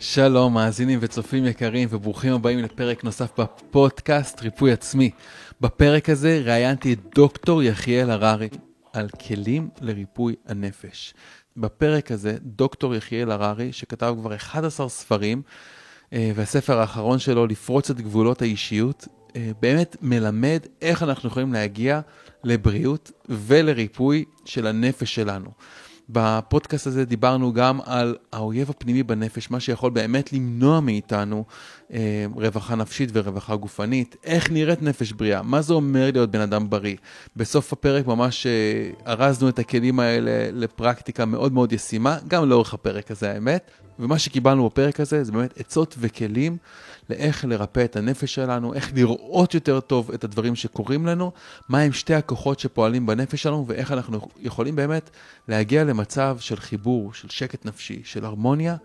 שלום, מאזינים וצופים יקרים, וברוכים הבאים לפרק נוסף בפודקאסט ריפוי עצמי. בפרק הזה ראיינתי את דוקטור יחיאל הררי על כלים לריפוי הנפש. בפרק הזה, דוקטור יחיאל הררי, שכתב כבר 11 ספרים, אה, והספר האחרון שלו, לפרוץ את גבולות האישיות, אה, באמת מלמד איך אנחנו יכולים להגיע לבריאות ולריפוי של הנפש שלנו. בפודקאסט הזה דיברנו גם על האויב הפנימי בנפש, מה שיכול באמת למנוע מאיתנו אה, רווחה נפשית ורווחה גופנית, איך נראית נפש בריאה, מה זה אומר להיות בן אדם בריא. בסוף הפרק ממש אה, ארזנו את הכלים האלה לפרקטיקה מאוד מאוד ישימה, גם לאורך הפרק הזה האמת, ומה שקיבלנו בפרק הזה זה באמת עצות וכלים לאיך לרפא את הנפש שלנו, איך לראות יותר טוב את הדברים שקורים לנו, מהם שתי הכוחות שפועלים בנפש שלנו ואיך אנחנו יכולים באמת להגיע למצב של חיבור, של שקט נפשי, של הרמוניה.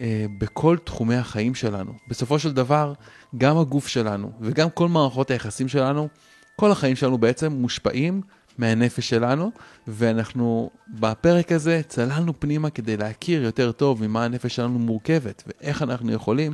אה, בכל תחומי החיים שלנו. בסופו של דבר, גם הגוף שלנו וגם כל מערכות היחסים שלנו, כל החיים שלנו בעצם מושפעים מהנפש שלנו, ואנחנו בפרק הזה צללנו פנימה כדי להכיר יותר טוב ממה הנפש שלנו מורכבת, ואיך אנחנו יכולים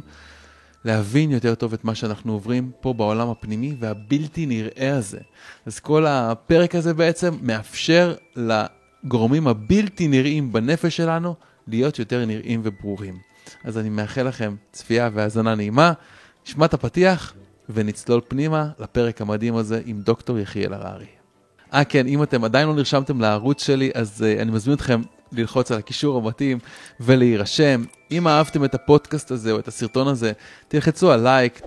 להבין יותר טוב את מה שאנחנו עוברים פה בעולם הפנימי והבלתי נראה הזה. אז כל הפרק הזה בעצם מאפשר לגורמים הבלתי נראים בנפש שלנו להיות יותר נראים וברורים. אז אני מאחל לכם צפייה והאזנה נעימה, נשמע את הפתיח ונצלול פנימה לפרק המדהים הזה עם דוקטור יחיאל הררי. אה כן, אם אתם עדיין לא נרשמתם לערוץ שלי, אז uh, אני מזמין אתכם ללחוץ על הקישור המתאים ולהירשם. אם אהבתם את הפודקאסט הזה או את הסרטון הזה, תלחצו על לייק,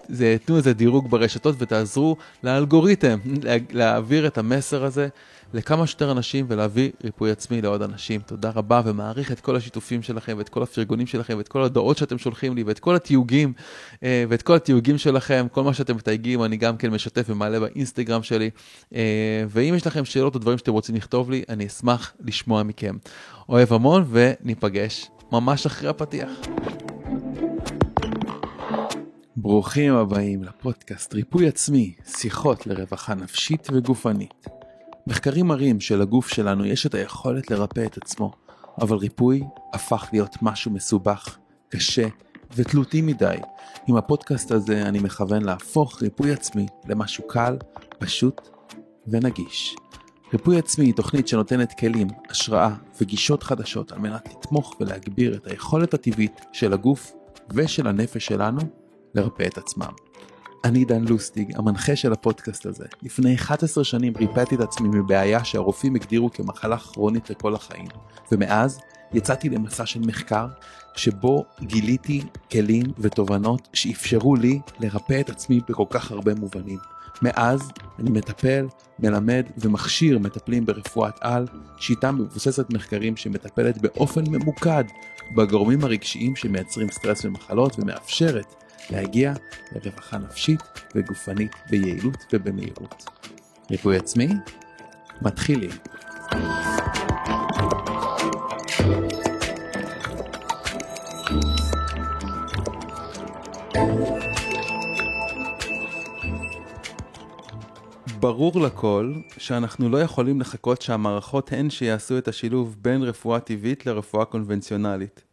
תנו איזה דירוג ברשתות ותעזרו לאלגוריתם לה, להעביר את המסר הזה לכמה שיותר אנשים ולהביא ריפוי עצמי לעוד אנשים. תודה רבה ומעריך את כל השיתופים שלכם ואת כל הפרגונים שלכם ואת כל הדעות שאתם שולחים לי ואת כל התיוגים אה, ואת כל התיוגים שלכם, כל מה שאתם מתייגים אני גם כן משתף ומעלה באינסטגרם שלי. אה, ואם יש לכם שאלות או דברים שאתם רוצים לכתוב לי, אני אשמח לשמוע מכם. אוהב המון וניפגש ממש אחרי הפתיח. ברוכים הבאים לפודקאסט ריפוי עצמי, שיחות לרווחה נפשית וגופנית. מחקרים מראים שלגוף שלנו יש את היכולת לרפא את עצמו, אבל ריפוי הפך להיות משהו מסובך, קשה ותלותי מדי. עם הפודקאסט הזה אני מכוון להפוך ריפוי עצמי למשהו קל, פשוט ונגיש. ריפוי עצמי היא תוכנית שנותנת כלים, השראה וגישות חדשות על מנת לתמוך ולהגביר את היכולת הטבעית של הגוף ושל הנפש שלנו לרפא את עצמם. אני דן לוסטיג, המנחה של הפודקאסט הזה. לפני 11 שנים ריפאתי את עצמי מבעיה שהרופאים הגדירו כמחלה כרונית לכל החיים, ומאז יצאתי למסע של מחקר שבו גיליתי כלים ותובנות שאפשרו לי לרפא את עצמי בכל כך הרבה מובנים. מאז אני מטפל, מלמד ומכשיר מטפלים ברפואת על, שיטה מבוססת מחקרים שמטפלת באופן ממוקד בגורמים הרגשיים שמייצרים סטרס ומחלות ומאפשרת להגיע לרווחה נפשית וגופנית ביעילות ובמהירות. ריפוי עצמי? מתחילים. ברור לכל שאנחנו לא יכולים לחכות שהמערכות הן שיעשו את השילוב בין רפואה טבעית לרפואה קונבנציונלית.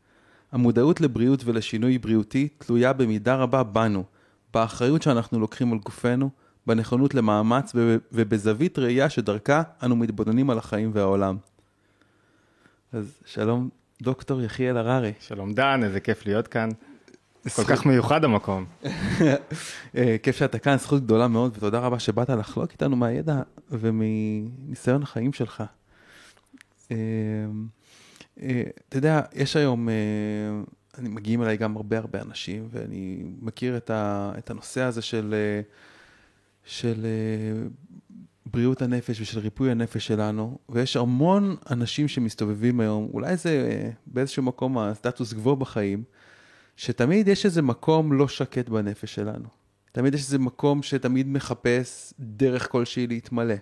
המודעות לבריאות ולשינוי בריאותי תלויה במידה רבה בנו, באחריות שאנחנו לוקחים על גופנו, בנכונות למאמץ ובזווית ראייה שדרכה אנו מתבוננים על החיים והעולם. אז שלום דוקטור יחיאל הררי. שלום דן, איזה כיף להיות כאן. כל כך מיוחד המקום. אה, כיף שאתה כאן, זכות גדולה מאוד, ותודה רבה שבאת לחלוק איתנו מהידע ומניסיון החיים שלך. אה, אה, אתה יודע, יש היום, אני מגיעים אליי גם הרבה הרבה אנשים, ואני מכיר את, ה, את הנושא הזה של, של בריאות הנפש ושל ריפוי הנפש שלנו, ויש המון אנשים שמסתובבים היום, אולי זה באיזשהו מקום הסטטוס גבוה בחיים, שתמיד יש איזה מקום לא שקט בנפש שלנו. תמיד יש איזה מקום שתמיד מחפש דרך כלשהי להתמלא.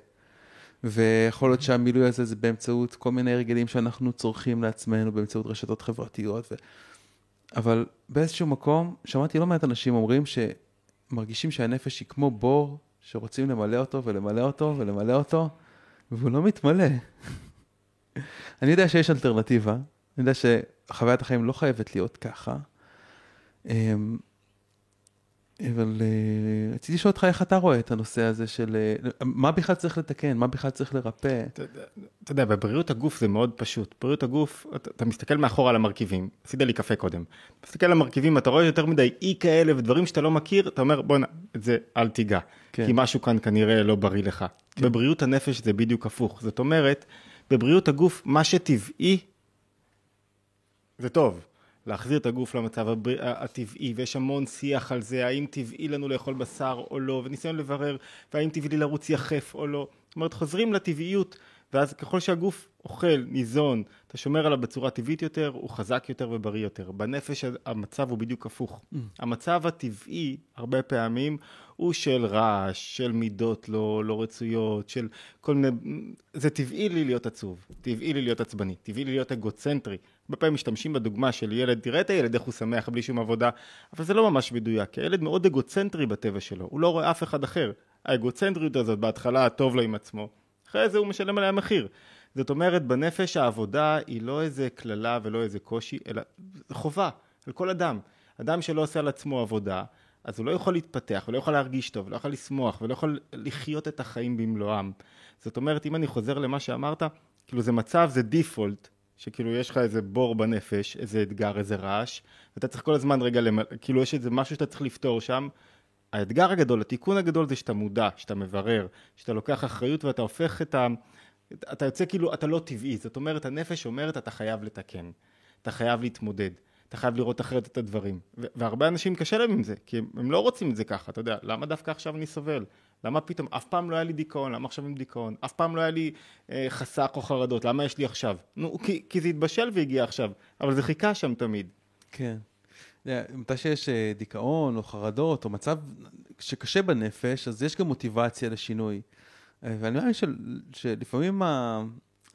ויכול להיות שהמילוי הזה זה באמצעות כל מיני הרגלים שאנחנו צורכים לעצמנו, באמצעות רשתות חברתיות. ו... אבל באיזשהו מקום, שמעתי לא מעט אנשים אומרים שמרגישים שהנפש היא כמו בור שרוצים למלא אותו ולמלא אותו ולמלא אותו, והוא לא מתמלא. אני יודע שיש אלטרנטיבה, אני יודע שחוויית החיים לא חייבת להיות ככה, אמ, אבל אה, רציתי לשאול אותך איך אתה רואה את הנושא הזה של אה, מה בכלל צריך לתקן, מה בכלל צריך לרפא. אתה יודע- בבריאות הגוף זה מאוד פשוט. בריאות הגוף, אתה, אתה מסתכל מאחורה על המרכיבים, עשית לי קפה קודם. מסתכל על המרכיבים, אתה רואה יותר מדי אי כאלה ודברים שאתה לא מכיר, אתה אומר, בואנה, את זה אל תיגע. כן. כי משהו כאן כנראה לא בריא לך. בבריאות הנפש זה בדיוק הפוך. זאת אומרת, בבריאות הגוף, מה שטבעי, זה טוב. להחזיר את הגוף למצב הבר- הטבעי, ויש המון שיח על זה, האם טבעי לנו לאכול בשר או לא, וניסיון לברר, והאם טבעי לי לרוץ יחף או לא. זאת אומרת, חוזרים לטבעיות, ואז ככל שהגוף אוכל, ניזון, אתה שומר עליו בצורה טבעית יותר, הוא חזק יותר ובריא יותר. בנפש המצב הוא בדיוק הפוך. המצב הטבעי, הרבה פעמים, הוא של רעש, של מידות לא, לא רצויות, של כל מיני... זה טבעי לי להיות עצוב, טבעי לי להיות עצבני, טבעי לי להיות אגוצנטרי. הרבה פעמים משתמשים בדוגמה של ילד, תראה את הילד איך הוא שמח בלי שום עבודה, אבל זה לא ממש מדויק, כי הילד מאוד אגוצנטרי בטבע שלו, הוא לא רואה אף אחד אחר. האגוצנטריות הזאת, בהתחלה טוב לו עם עצמו, אחרי זה הוא משלם עליה מחיר. זאת אומרת, בנפש העבודה היא לא איזה קללה ולא איזה קושי, אלא חובה על כל אדם. אדם שלא עושה על עצמו עבודה, אז הוא לא יכול להתפתח, ולא יכול להרגיש טוב, ולא יכול לשמוח, ולא יכול לחיות את החיים במלואם. זאת אומרת, אם אני חוזר למה שאמרת, כאילו זה מצב, זה דיפולט, שכאילו יש לך איזה בור בנפש, איזה אתגר, איזה רעש, ואתה צריך כל הזמן רגע, למ... כאילו יש איזה משהו שאתה צריך לפתור שם. האתגר הגדול, התיקון הגדול זה שאתה מודע, שאתה מברר, שאתה לוקח אחריות ואתה הופך את ה... אתה יוצא כאילו, אתה לא טבעי, זאת אומרת, הנפש אומרת, אתה חייב לתקן, אתה חייב להתמודד, אתה חייב לראות אחרת את הדברים. והרבה אנשים קשה להם עם זה, כי הם לא רוצים את זה ככה, אתה יודע, למה דווקא עכשיו אני סובל? למה פתאום, אף פעם לא היה לי דיכאון, למה עכשיו עם דיכאון? אף פעם לא היה לי אה, חסך או חרדות, למה יש לי עכשיו? נו, כי, כי זה התבשל והגיע עכשיו, אבל זה חיכה שם תמיד. כן. מתי שיש אה, דיכאון או חרדות או מצב שקשה בנפש, אז יש גם מוטיבציה לשינוי. אה, ואני מאמין של, שלפעמים ה,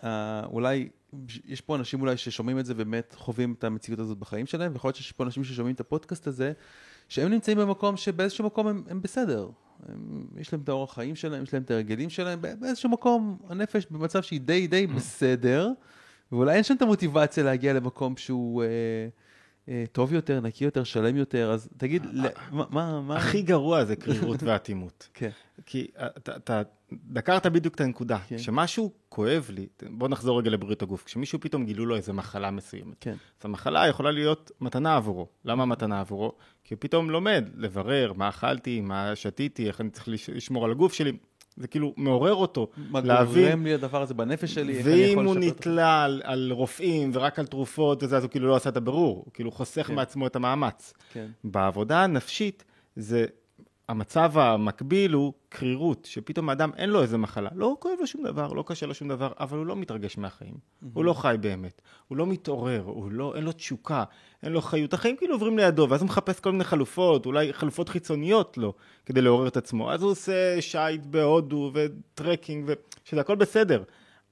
ה, אולי, יש פה אנשים אולי ששומעים את זה באמת חווים את המציאות הזאת בחיים שלהם, ויכול להיות שיש פה אנשים ששומעים את הפודקאסט הזה, שהם נמצאים במקום שבאיזשהו מקום הם, הם בסדר. הם, יש להם את האורח חיים שלהם, יש להם את ההרגלים שלהם, בא- באיזשהו מקום הנפש במצב שהיא די די בסדר, ואולי אין שם את המוטיבציה להגיע למקום שהוא... אה, אה, טוב יותר, נקי יותר, שלם יותר, אז תגיד, ל- מה, מה, מה... הכי גרוע זה קרירות ואטימות. כן, כי אתה, דקרת בדיוק את הנקודה. כן. כשמשהו כואב לי, בוא נחזור רגע לבריאות הגוף. כשמישהו פתאום גילו לו איזה מחלה מסוימת. כן, אז המחלה יכולה להיות מתנה עבורו. למה מתנה עבורו? כי הוא פתאום לומד לברר מה אכלתי, מה שתיתי, איך אני צריך לש- לשמור על הגוף שלי. זה כאילו מעורר אותו מה להבין. גורם לי הדבר הזה בנפש שלי, איך אני ואם יכול הוא לשפר את נתלה על, על רופאים ורק על תרופות וזה, אז הוא כאילו לא עשה את הבירור. הוא כאילו חוסך כן. מעצמו את המאמץ. כן, בעבודה הנפשית זה המצב המקביל הוא קרירות, שפתאום האדם אין לו איזה מחלה, לא כואב לו שום דבר, לא קשה לו שום דבר, אבל הוא לא מתרגש מהחיים, הוא לא חי באמת, הוא לא מתעורר, הוא לא, אין לו תשוקה, אין לו חיות, החיים כאילו עוברים לידו, ואז הוא מחפש כל מיני חלופות, אולי חלופות חיצוניות לו, כדי לעורר את עצמו, אז הוא עושה שייט בהודו וטרקינג, ו... שזה הכל בסדר.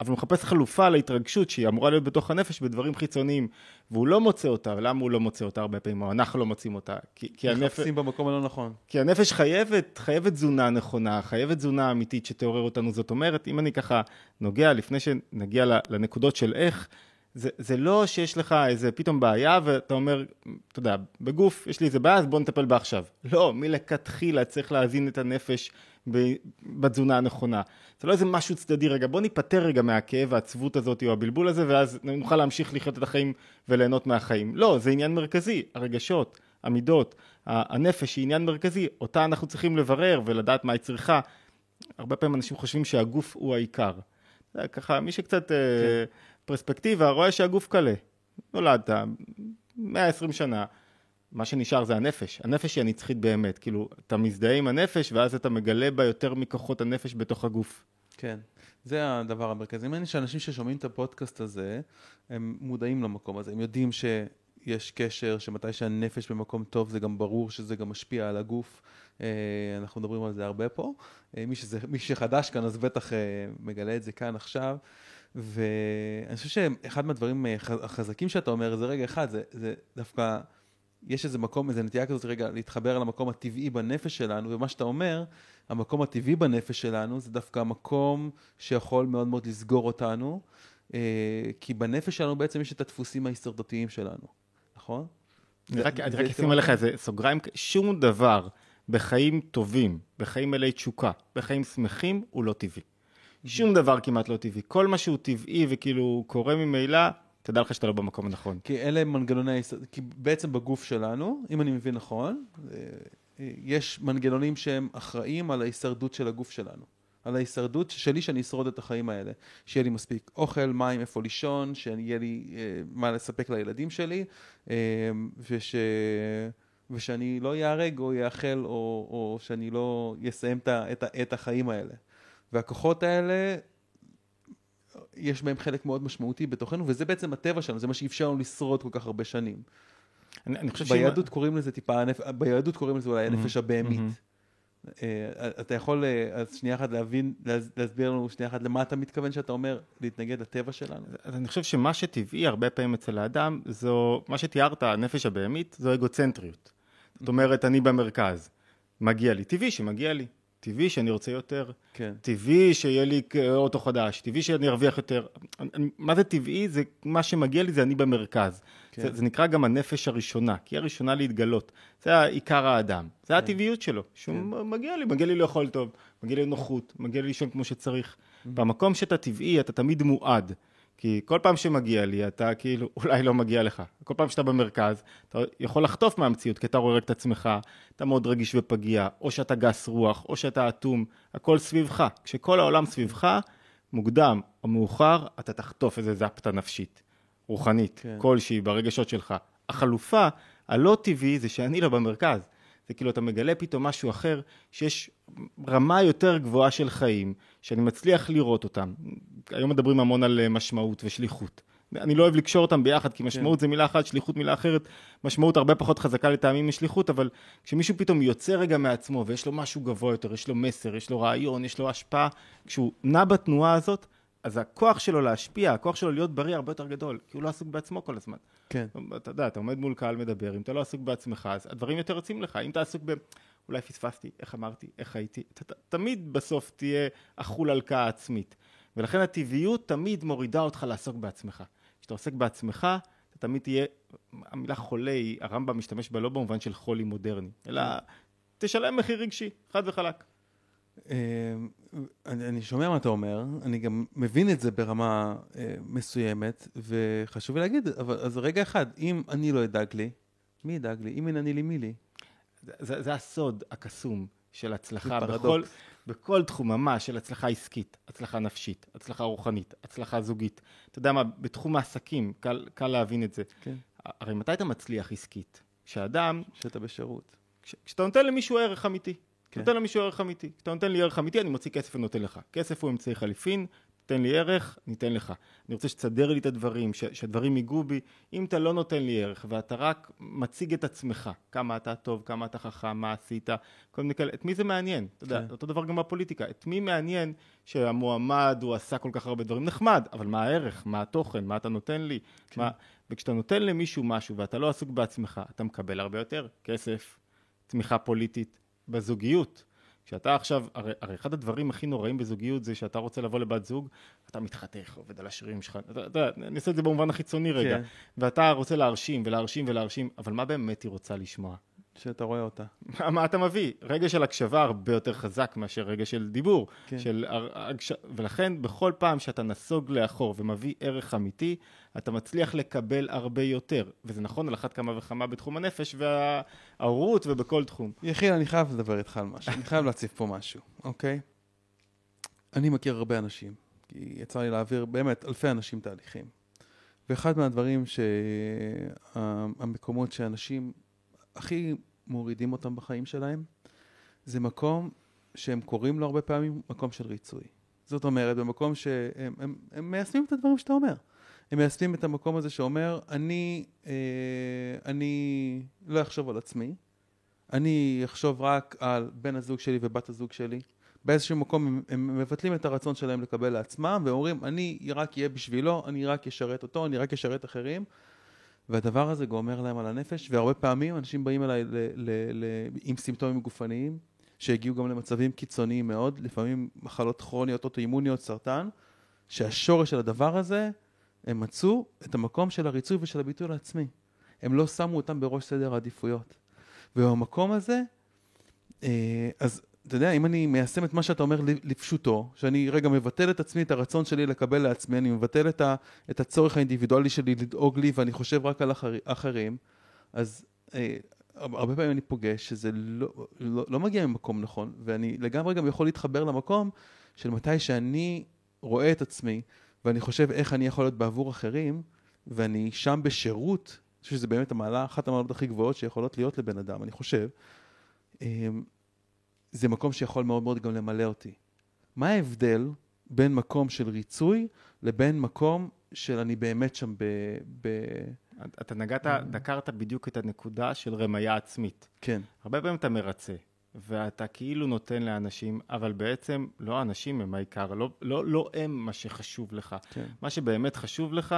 אבל הוא מחפש חלופה להתרגשות שהיא אמורה להיות בתוך הנפש בדברים חיצוניים, והוא לא מוצא אותה, ולמה הוא לא מוצא אותה הרבה פעמים, או אנחנו לא מוצאים אותה? כי, כי, הנפש, מחפשים במקום הלא נכון. כי הנפש חייבת, חייבת תזונה נכונה, חייבת תזונה אמיתית שתעורר אותנו. זאת אומרת, אם אני ככה נוגע, לפני שנגיע לנקודות של איך, זה, זה לא שיש לך איזה פתאום בעיה ואתה אומר, אתה יודע, בגוף יש לי איזה בעיה, אז בוא נטפל בה עכשיו. לא, מלכתחילה צריך להזין את הנפש בתזונה הנכונה. זה לא איזה משהו צדדי, רגע, בוא ניפטר רגע מהכאב, העצבות הזאת או הבלבול הזה, ואז נוכל להמשיך לחיות את החיים וליהנות מהחיים. לא, זה עניין מרכזי, הרגשות, המידות, הנפש היא עניין מרכזי, אותה אנחנו צריכים לברר ולדעת מה היא צריכה. הרבה פעמים אנשים חושבים שהגוף הוא העיקר. זה ככה, מי שקצת כן. פרספקטיבה רואה שהגוף קלה. נולדת, 120 שנה, מה שנשאר זה הנפש. הנפש היא הנצחית באמת. כאילו, אתה מזדהה עם הנפש, ואז אתה מגלה בה יותר מכוחות הנפש בתוך הגוף. כן, זה הדבר המרכזי. מעניין שאנשים ששומעים את הפודקאסט הזה, הם מודעים למקום הזה, הם יודעים שיש קשר, שמתי שהנפש במקום טוב, זה גם ברור שזה גם משפיע על הגוף. אה, אנחנו מדברים על זה הרבה פה. אה, מי, שזה, מי שחדש כאן, אז בטח אה, מגלה את זה כאן עכשיו. ואני חושב שאחד מהדברים החזקים שאתה אומר, זה רגע אחד, זה, זה דווקא, יש איזה מקום, איזה נטייה כזאת רגע להתחבר למקום הטבעי בנפש שלנו, ומה שאתה אומר, המקום הטבעי בנפש שלנו זה דווקא המקום שיכול מאוד מאוד לסגור אותנו, אה, כי בנפש שלנו בעצם יש את הדפוסים ההישרדותיים שלנו, נכון? אני רק אשים עליך איזה סוגריים, שום דבר בחיים טובים, בחיים מלאי תשוקה, בחיים שמחים, הוא לא טבעי. שום דבר כמעט לא טבעי. כל מה שהוא טבעי וכאילו קורה ממילא, תדע לך שאתה לא במקום הנכון. כי אלה מנגנוני כי בעצם בגוף שלנו, אם אני מבין נכון, אה, אה, יש מנגנונים שהם אחראים על ההישרדות של הגוף שלנו. על ההישרדות שלי שאני אשרוד את החיים האלה. שיהיה לי מספיק אוכל, מים, איפה לישון, שיהיה לי אה, מה לספק לילדים שלי, וש... ושאני לא ייהרג או ייאכל, או, או שאני לא אסיים את, את, את החיים האלה. והכוחות האלה, יש בהם חלק מאוד משמעותי בתוכנו, וזה בעצם הטבע שלנו, זה מה שאפשר לנו לשרוד כל כך הרבה שנים. אני אני חושב שאם... ביהדות קוראים לזה טיפה. ביהדות קוראים לזה אולי הנפש הבהמית. מהמם. אה, אתה יכול אה, אז שנייה אחת להבין, להס- להסביר לנו שנייה אחת למה אתה מתכוון שאתה אומר להתנגד לטבע שלנו? אז אני חושב שמה שטבעי הרבה פעמים אצל האדם, זו, מה שתיארת, הנפש הבהמית, זו אגוצנטריות. זאת אומרת, אני במרכז, מגיע לי, טבעי שמגיע לי, טבעי שאני רוצה יותר, כן. טבעי שיהיה לי אוטו חדש, טבעי שאני ארוויח יותר. מה זה טבעי? זה מה שמגיע לי זה אני במרכז. כן. זה, זה נקרא גם הנפש הראשונה, כי היא הראשונה להתגלות. זה עיקר האדם, זה כן. הטבעיות שלו, שהוא מגיע לי, מגיע לי לאכול טוב, מגיע לי נוחות, מגיע לי לישון כמו שצריך. Mm-hmm. במקום שאתה טבעי, אתה תמיד מועד. כי כל פעם שמגיע לי, אתה כאילו, אולי לא מגיע לך. כל פעם שאתה במרכז, אתה יכול לחטוף מהמציאות, כי אתה רואה רק את עצמך, אתה מאוד רגיש ופגיע, או שאתה גס רוח, או שאתה אטום, הכל סביבך. כשכל העולם סביבך, מוקדם או מאוחר, אתה תחטוף איזה זפטה נפשית, רוחנית, כן. כלשהי, ברגשות שלך. החלופה הלא טבעי זה שאני לא במרכז. זה כאילו אתה מגלה פתאום משהו אחר, שיש רמה יותר גבוהה של חיים, שאני מצליח לראות אותם. היום מדברים המון על אה, משמעות ושליחות. אני לא אוהב לקשור אותם ביחד, כי משמעות זה מילה אחת, שליחות מילה אחרת. משמעות הרבה פחות חזקה לטעמים משליחות, אבל כשמישהו פתאום יוצא רגע מעצמו ויש לו משהו גבוה יותר, יש לו מסר, יש לו רעיון, יש לו השפעה, כשהוא נע בתנועה הזאת, אז הכוח שלו להשפיע, הכוח שלו להיות בריא הרבה יותר גדול, כי הוא לא עסוק בעצמו כל הזמן. כן. אתה יודע, אתה עומד מול קהל מדבר, אם אתה לא עסוק בעצמך, אז הדברים יותר יוצאים לך. אם אתה עסוק ב... אולי פספסתי, איך אמרתי, איך הייתי, אתה ת- תמיד בסוף תהיה אכול הלקאה עצמית. ולכן הטבעיות תמיד מורידה אותך לעסוק בעצמך. כשאתה עוסק בעצמך, אתה תמיד תהיה, המילה חולה, היא- הרמב"ם משתמש בה לא במובן של חולי מודרני, אלא תשלם מחיר רגשי, חד וחלק. אה, אני, אני שומע מה אתה אומר, אני גם מבין את זה ברמה אה, מסוימת, וחשוב לי להגיד, אבל אז רגע אחד, אם אני לא אדאג לי, מי ידאג לי? אם אין אני לי, מי לי? זה, זה הסוד הקסום של הצלחה בכל. בכל תחום ממש, של הצלחה עסקית, הצלחה נפשית, הצלחה רוחנית, הצלחה זוגית. אתה יודע מה, בתחום העסקים, קל, קל להבין את זה. כן. הרי מתי אתה מצליח עסקית? כשאדם, שאתה בשירות. כש, כשאתה נותן למישהו ערך אמיתי. כן. נותן למישהו ערך אמיתי. כשאתה נותן לי ערך אמיתי, אני מוציא כסף ונותן לך. כסף הוא אמצעי חליפין, תן לי ערך, ניתן לך. אני רוצה שתסדר לי את הדברים, ש, שהדברים ייגעו בי. אם אתה לא נותן לי ערך ואתה רק מציג את עצמך, כמה אתה טוב, כמה אתה חכם, מה עשית, כל מיני כאלה, את מי זה מעניין? אתה יודע, כן. אותו דבר גם בפוליטיקה. את מי מעניין שהמועמד, הוא עשה כל כך הרבה דברים? נחמד, אבל מה הערך? מה התוכן? מה אתה נותן לי? כן. מה... וכשאתה נותן למישהו משהו ואתה לא עסוק בעצמך, אתה מקבל הרבה יותר כסף, תמיכה פוליטית, בזוגיות. כשאתה עכשיו, הרי, הרי אחד הדברים הכי נוראים בזוגיות זה שאתה רוצה לבוא לבת זוג, אתה מתחתך, עובד על השרירים שלך, אתה אתה יודע, אני אעשה את זה במובן החיצוני רגע, כן. ואתה רוצה להרשים ולהרשים ולהרשים, אבל מה באמת היא רוצה לשמוע? שאתה רואה אותה. מה, מה אתה מביא? רגע של הקשבה הרבה יותר חזק מאשר רגע של דיבור. כן. של הגש... ולכן בכל פעם שאתה נסוג לאחור ומביא ערך אמיתי, אתה מצליח לקבל הרבה יותר. וזה נכון על אחת כמה וכמה בתחום הנפש וההורות ובכל תחום. יחיל, אני חייב לדבר איתך על משהו, אני חייב להציף פה משהו, אוקיי? אני מכיר הרבה אנשים, כי יצא לי להעביר באמת אלפי אנשים תהליכים. ואחד מהדברים שהמקומות שאנשים הכי מורידים אותם בחיים שלהם, זה מקום שהם קוראים לו הרבה פעמים מקום של ריצוי. זאת אומרת, במקום שהם הם, הם מיישמים את הדברים שאתה אומר. הם מיישמים את המקום הזה שאומר, אני, אה, אני לא אחשוב על עצמי, אני אחשוב רק על בן הזוג שלי ובת הזוג שלי. באיזשהו מקום הם, הם מבטלים את הרצון שלהם לקבל לעצמם, ואומרים, אני רק אהיה בשבילו, אני רק אשרת אותו, אני רק אשרת אחרים. והדבר הזה גומר להם על הנפש, והרבה פעמים אנשים באים אליי ל, ל, ל, עם סימפטומים גופניים, שהגיעו גם למצבים קיצוניים מאוד, לפעמים מחלות כרוניות, אוטואימוניות, סרטן, שהשורש של הדבר הזה, הם מצאו את המקום של הריצוי ושל הביטוי לעצמי. הם לא שמו אותם בראש סדר העדיפויות. ובמקום הזה, אה, אז אתה יודע, אם אני מיישם את מה שאתה אומר לפשוטו, שאני רגע מבטל את עצמי, את הרצון שלי לקבל לעצמי, אני מבטל את, ה, את הצורך האינדיבידואלי שלי לדאוג לי ואני חושב רק על אחר, אחרים, אז אה, הרבה פעמים אני פוגש שזה לא, לא, לא מגיע ממקום נכון, ואני לגמרי גם יכול להתחבר למקום של מתי שאני רואה את עצמי, ואני חושב איך אני יכול להיות בעבור אחרים, ואני שם בשירות, אני חושב שזה באמת המעלה, אחת המעלות הכי גבוהות שיכולות להיות לבן אדם, אני חושב. זה מקום שיכול מאוד מאוד גם למלא אותי. מה ההבדל בין מקום של ריצוי לבין מקום של אני באמת שם ב... ב... אתה נגעת, דקרת בדיוק את הנקודה של רמיה עצמית. כן. הרבה פעמים אתה מרצה, ואתה כאילו נותן לאנשים, אבל בעצם לא האנשים הם העיקר, לא, לא, לא הם מה שחשוב לך. כן. מה שבאמת חשוב לך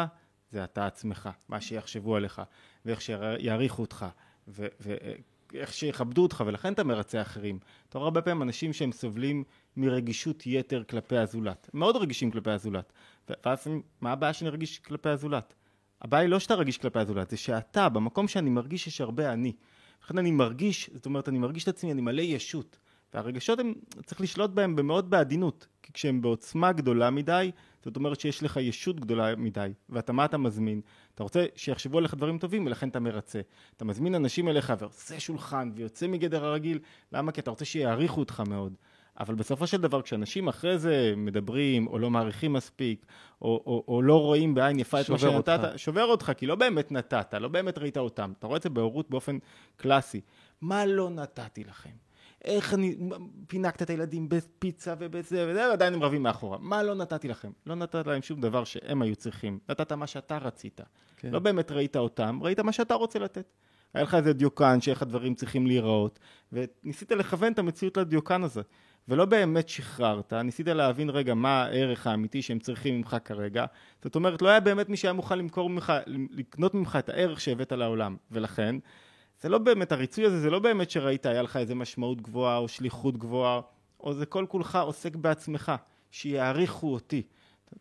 זה אתה עצמך, מה שיחשבו עליך, ואיך שיעריכו אותך, ו, ואיך שיכבדו אותך, ולכן אתה מרצה אחרים. אתה רואה הרבה פעמים אנשים שהם סובלים מרגישות יתר כלפי הזולת, מאוד רגישים כלפי הזולת, ואז מה הבעיה שאני רגיש כלפי הזולת? הבעיה היא לא שאתה רגיש כלפי הזולת, זה שאתה, במקום שאני מרגיש יש הרבה אני. לכן אני מרגיש, זאת אומרת, אני מרגיש את עצמי, אני מלא ישות. והרגשות הם, צריך לשלוט בהם במאוד בעדינות, כי כשהם בעוצמה גדולה מדי, זאת אומרת שיש לך ישות גדולה מדי, ואתה מה אתה מזמין? אתה רוצה שיחשבו עליך דברים טובים, ולכן אתה מרצה. אתה מזמין אנשים אליך ועושה שולחן, ויוצא מגדר הרגיל, למה? כי אתה רוצה שיעריכו אותך מאוד. אבל בסופו של דבר, כשאנשים אחרי זה מדברים, או לא מעריכים מספיק, או, או, או לא רואים בעין יפה את מה שנתת, שובר אותך, כי לא באמת נתת, לא באמת ראית אותם. אתה רואה את זה בהורות באופן קלאסי. מה לא נתתי לכם? איך אני פינקת את הילדים בפיצה ובזה וזה, ועדיין הם רבים מאחורה. מה לא נתתי לכם? לא נתת להם שום דבר שהם היו צריכים. נתת מה שאתה רצית. כן. לא באמת ראית אותם, ראית מה שאתה רוצה לתת. היה לך איזה דיוקן שאיך הדברים צריכים להיראות, וניסית לכוון את המציאות לדיוקן הזה. ולא באמת שחררת, ניסית להבין רגע מה הערך האמיתי שהם צריכים ממך כרגע, זאת אומרת לא היה באמת מי שהיה מוכן למכור ממך, לקנות ממך את הערך שהבאת לעולם, ולכן זה לא באמת, הריצוי הזה זה לא באמת שראית היה לך איזה משמעות גבוהה או שליחות גבוהה, או זה כל כולך עוסק בעצמך, שיעריכו אותי.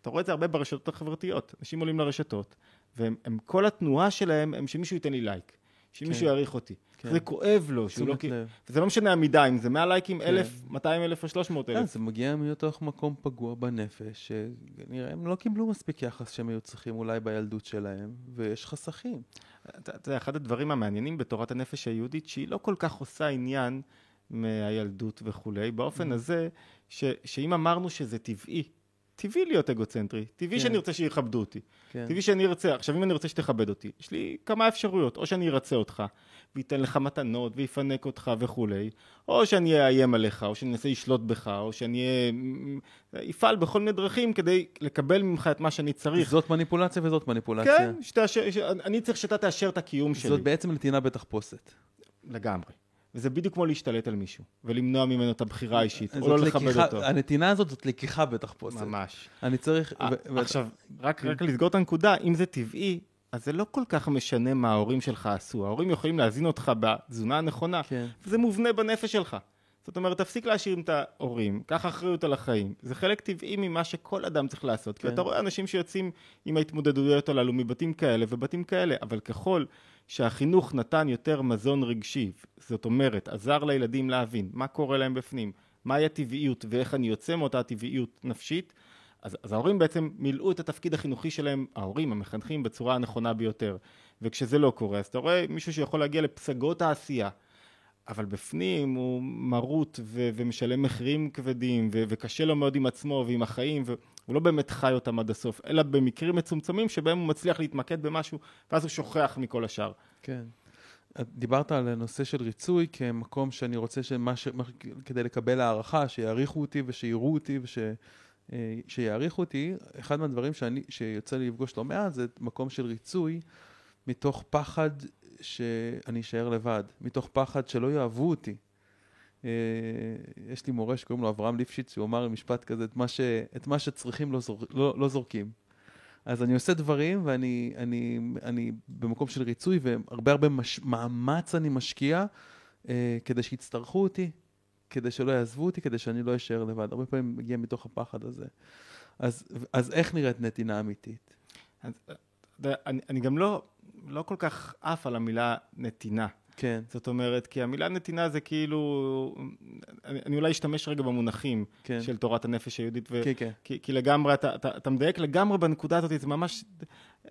אתה רואה את זה הרבה ברשתות החברתיות, אנשים עולים לרשתות, והם כל התנועה שלהם הם שמישהו ייתן לי לייק. שמישהו כן. יעריך אותי. כן. זה כואב לו, שהוא לא... לב. וזה לא משנה המידה, אם זה 100 לייקים, כן. 1,000, 200 אלף או 300 אלף. כן, זה מגיע מתוך מקום פגוע בנפש, שנראה, הם לא קיבלו מספיק יחס שהם היו צריכים אולי בילדות שלהם, ויש חסכים. אתה יודע, אחד הדברים המעניינים בתורת הנפש היהודית, שהיא לא כל כך עושה עניין מהילדות וכולי, באופן mm-hmm. הזה, ש, שאם אמרנו שזה טבעי, טבעי להיות אגוצנטרי, טבעי כן. שאני ארצה שיכבדו אותי, כן. טבעי שאני ארצה, עכשיו אם אני רוצה שתכבד אותי, יש לי כמה אפשרויות, או שאני ארצה אותך, וייתן לך מתנות, ויפנק אותך וכולי, או שאני אאיים עליך, או שאני אנסה לשלוט בך, או שאני אפעל בכל מיני דרכים כדי לקבל ממך את מה שאני צריך. זאת מניפולציה וזאת מניפולציה. כן, שתאשר, ש... אני צריך שאתה תאשר את הקיום שלי. זאת בעצם נתינה בתחפושת. לגמרי. וזה בדיוק כמו להשתלט על מישהו, ולמנוע ממנו את הבחירה האישית, או לא לכבד לקיחה, אותו. הנתינה הזאת זאת לקיחה בתחפושת. ממש. אני צריך... 아, ו... עכשיו, רק, כן. רק לסגור את הנקודה, אם זה טבעי, אז זה לא כל כך משנה מה ההורים שלך עשו. ההורים יכולים להזין אותך בתזונה הנכונה, כן. וזה מובנה בנפש שלך. זאת אומרת, תפסיק להשאיר את ההורים, קח אחריות על החיים. זה חלק טבעי ממה שכל אדם צריך לעשות. כן. כי אתה רואה אנשים שיוצאים עם ההתמודדויות הללו מבתים כאלה ובתים כאלה, אבל ככל שהחינוך נתן יותר מזון רגשי, זאת אומרת, עזר לילדים להבין מה קורה להם בפנים, מהי הטבעיות ואיך אני יוצא מאותה טבעיות נפשית, אז, אז ההורים בעצם מילאו את התפקיד החינוכי שלהם, ההורים, המחנכים, בצורה הנכונה ביותר. וכשזה לא קורה, אז אתה רואה מישהו שיכול להגיע לפסגות העשייה, אבל בפנים הוא מרוט ו- ומשלם מחירים כבדים, ו- וקשה לו מאוד עם עצמו ועם החיים, והוא לא באמת חי אותם עד הסוף, אלא במקרים מצומצמים שבהם הוא מצליח להתמקד במשהו, ואז הוא שוכח מכל השאר. כן. דיברת על נושא של ריצוי כמקום שאני רוצה שמה ש... כדי לקבל הערכה, שיעריכו אותי ושיראו אותי וש... אה, שיעריכו אותי, אחד מהדברים שאני, שיוצא לי לפגוש לא מעט זה מקום של ריצוי מתוך פחד שאני אשאר לבד, מתוך פחד שלא יאהבו אותי. אה, יש לי מורה שקוראים לו אברהם ליפשיץ, הוא אמר משפט כזה, את מה, ש, את מה שצריכים לא, זור, לא, לא זורקים. אז אני עושה דברים ואני אני, אני במקום של ריצוי והרבה הרבה מש, מאמץ אני משקיע אה, כדי שיצטרכו אותי, כדי שלא יעזבו אותי, כדי שאני לא אשאר לבד. הרבה פעמים מגיע מתוך הפחד הזה. אז, אז איך נראית נתינה אמיתית? אז, אני, אני גם לא, לא כל כך עף על המילה נתינה. כן. זאת אומרת, כי המילה נתינה זה כאילו, אני, אני אולי אשתמש רגע במונחים כן. של תורת הנפש היהודית, ו, כן, כן. כי, כי לגמרי, אתה, אתה, אתה מדייק לגמרי בנקודה הזאת, זה ממש,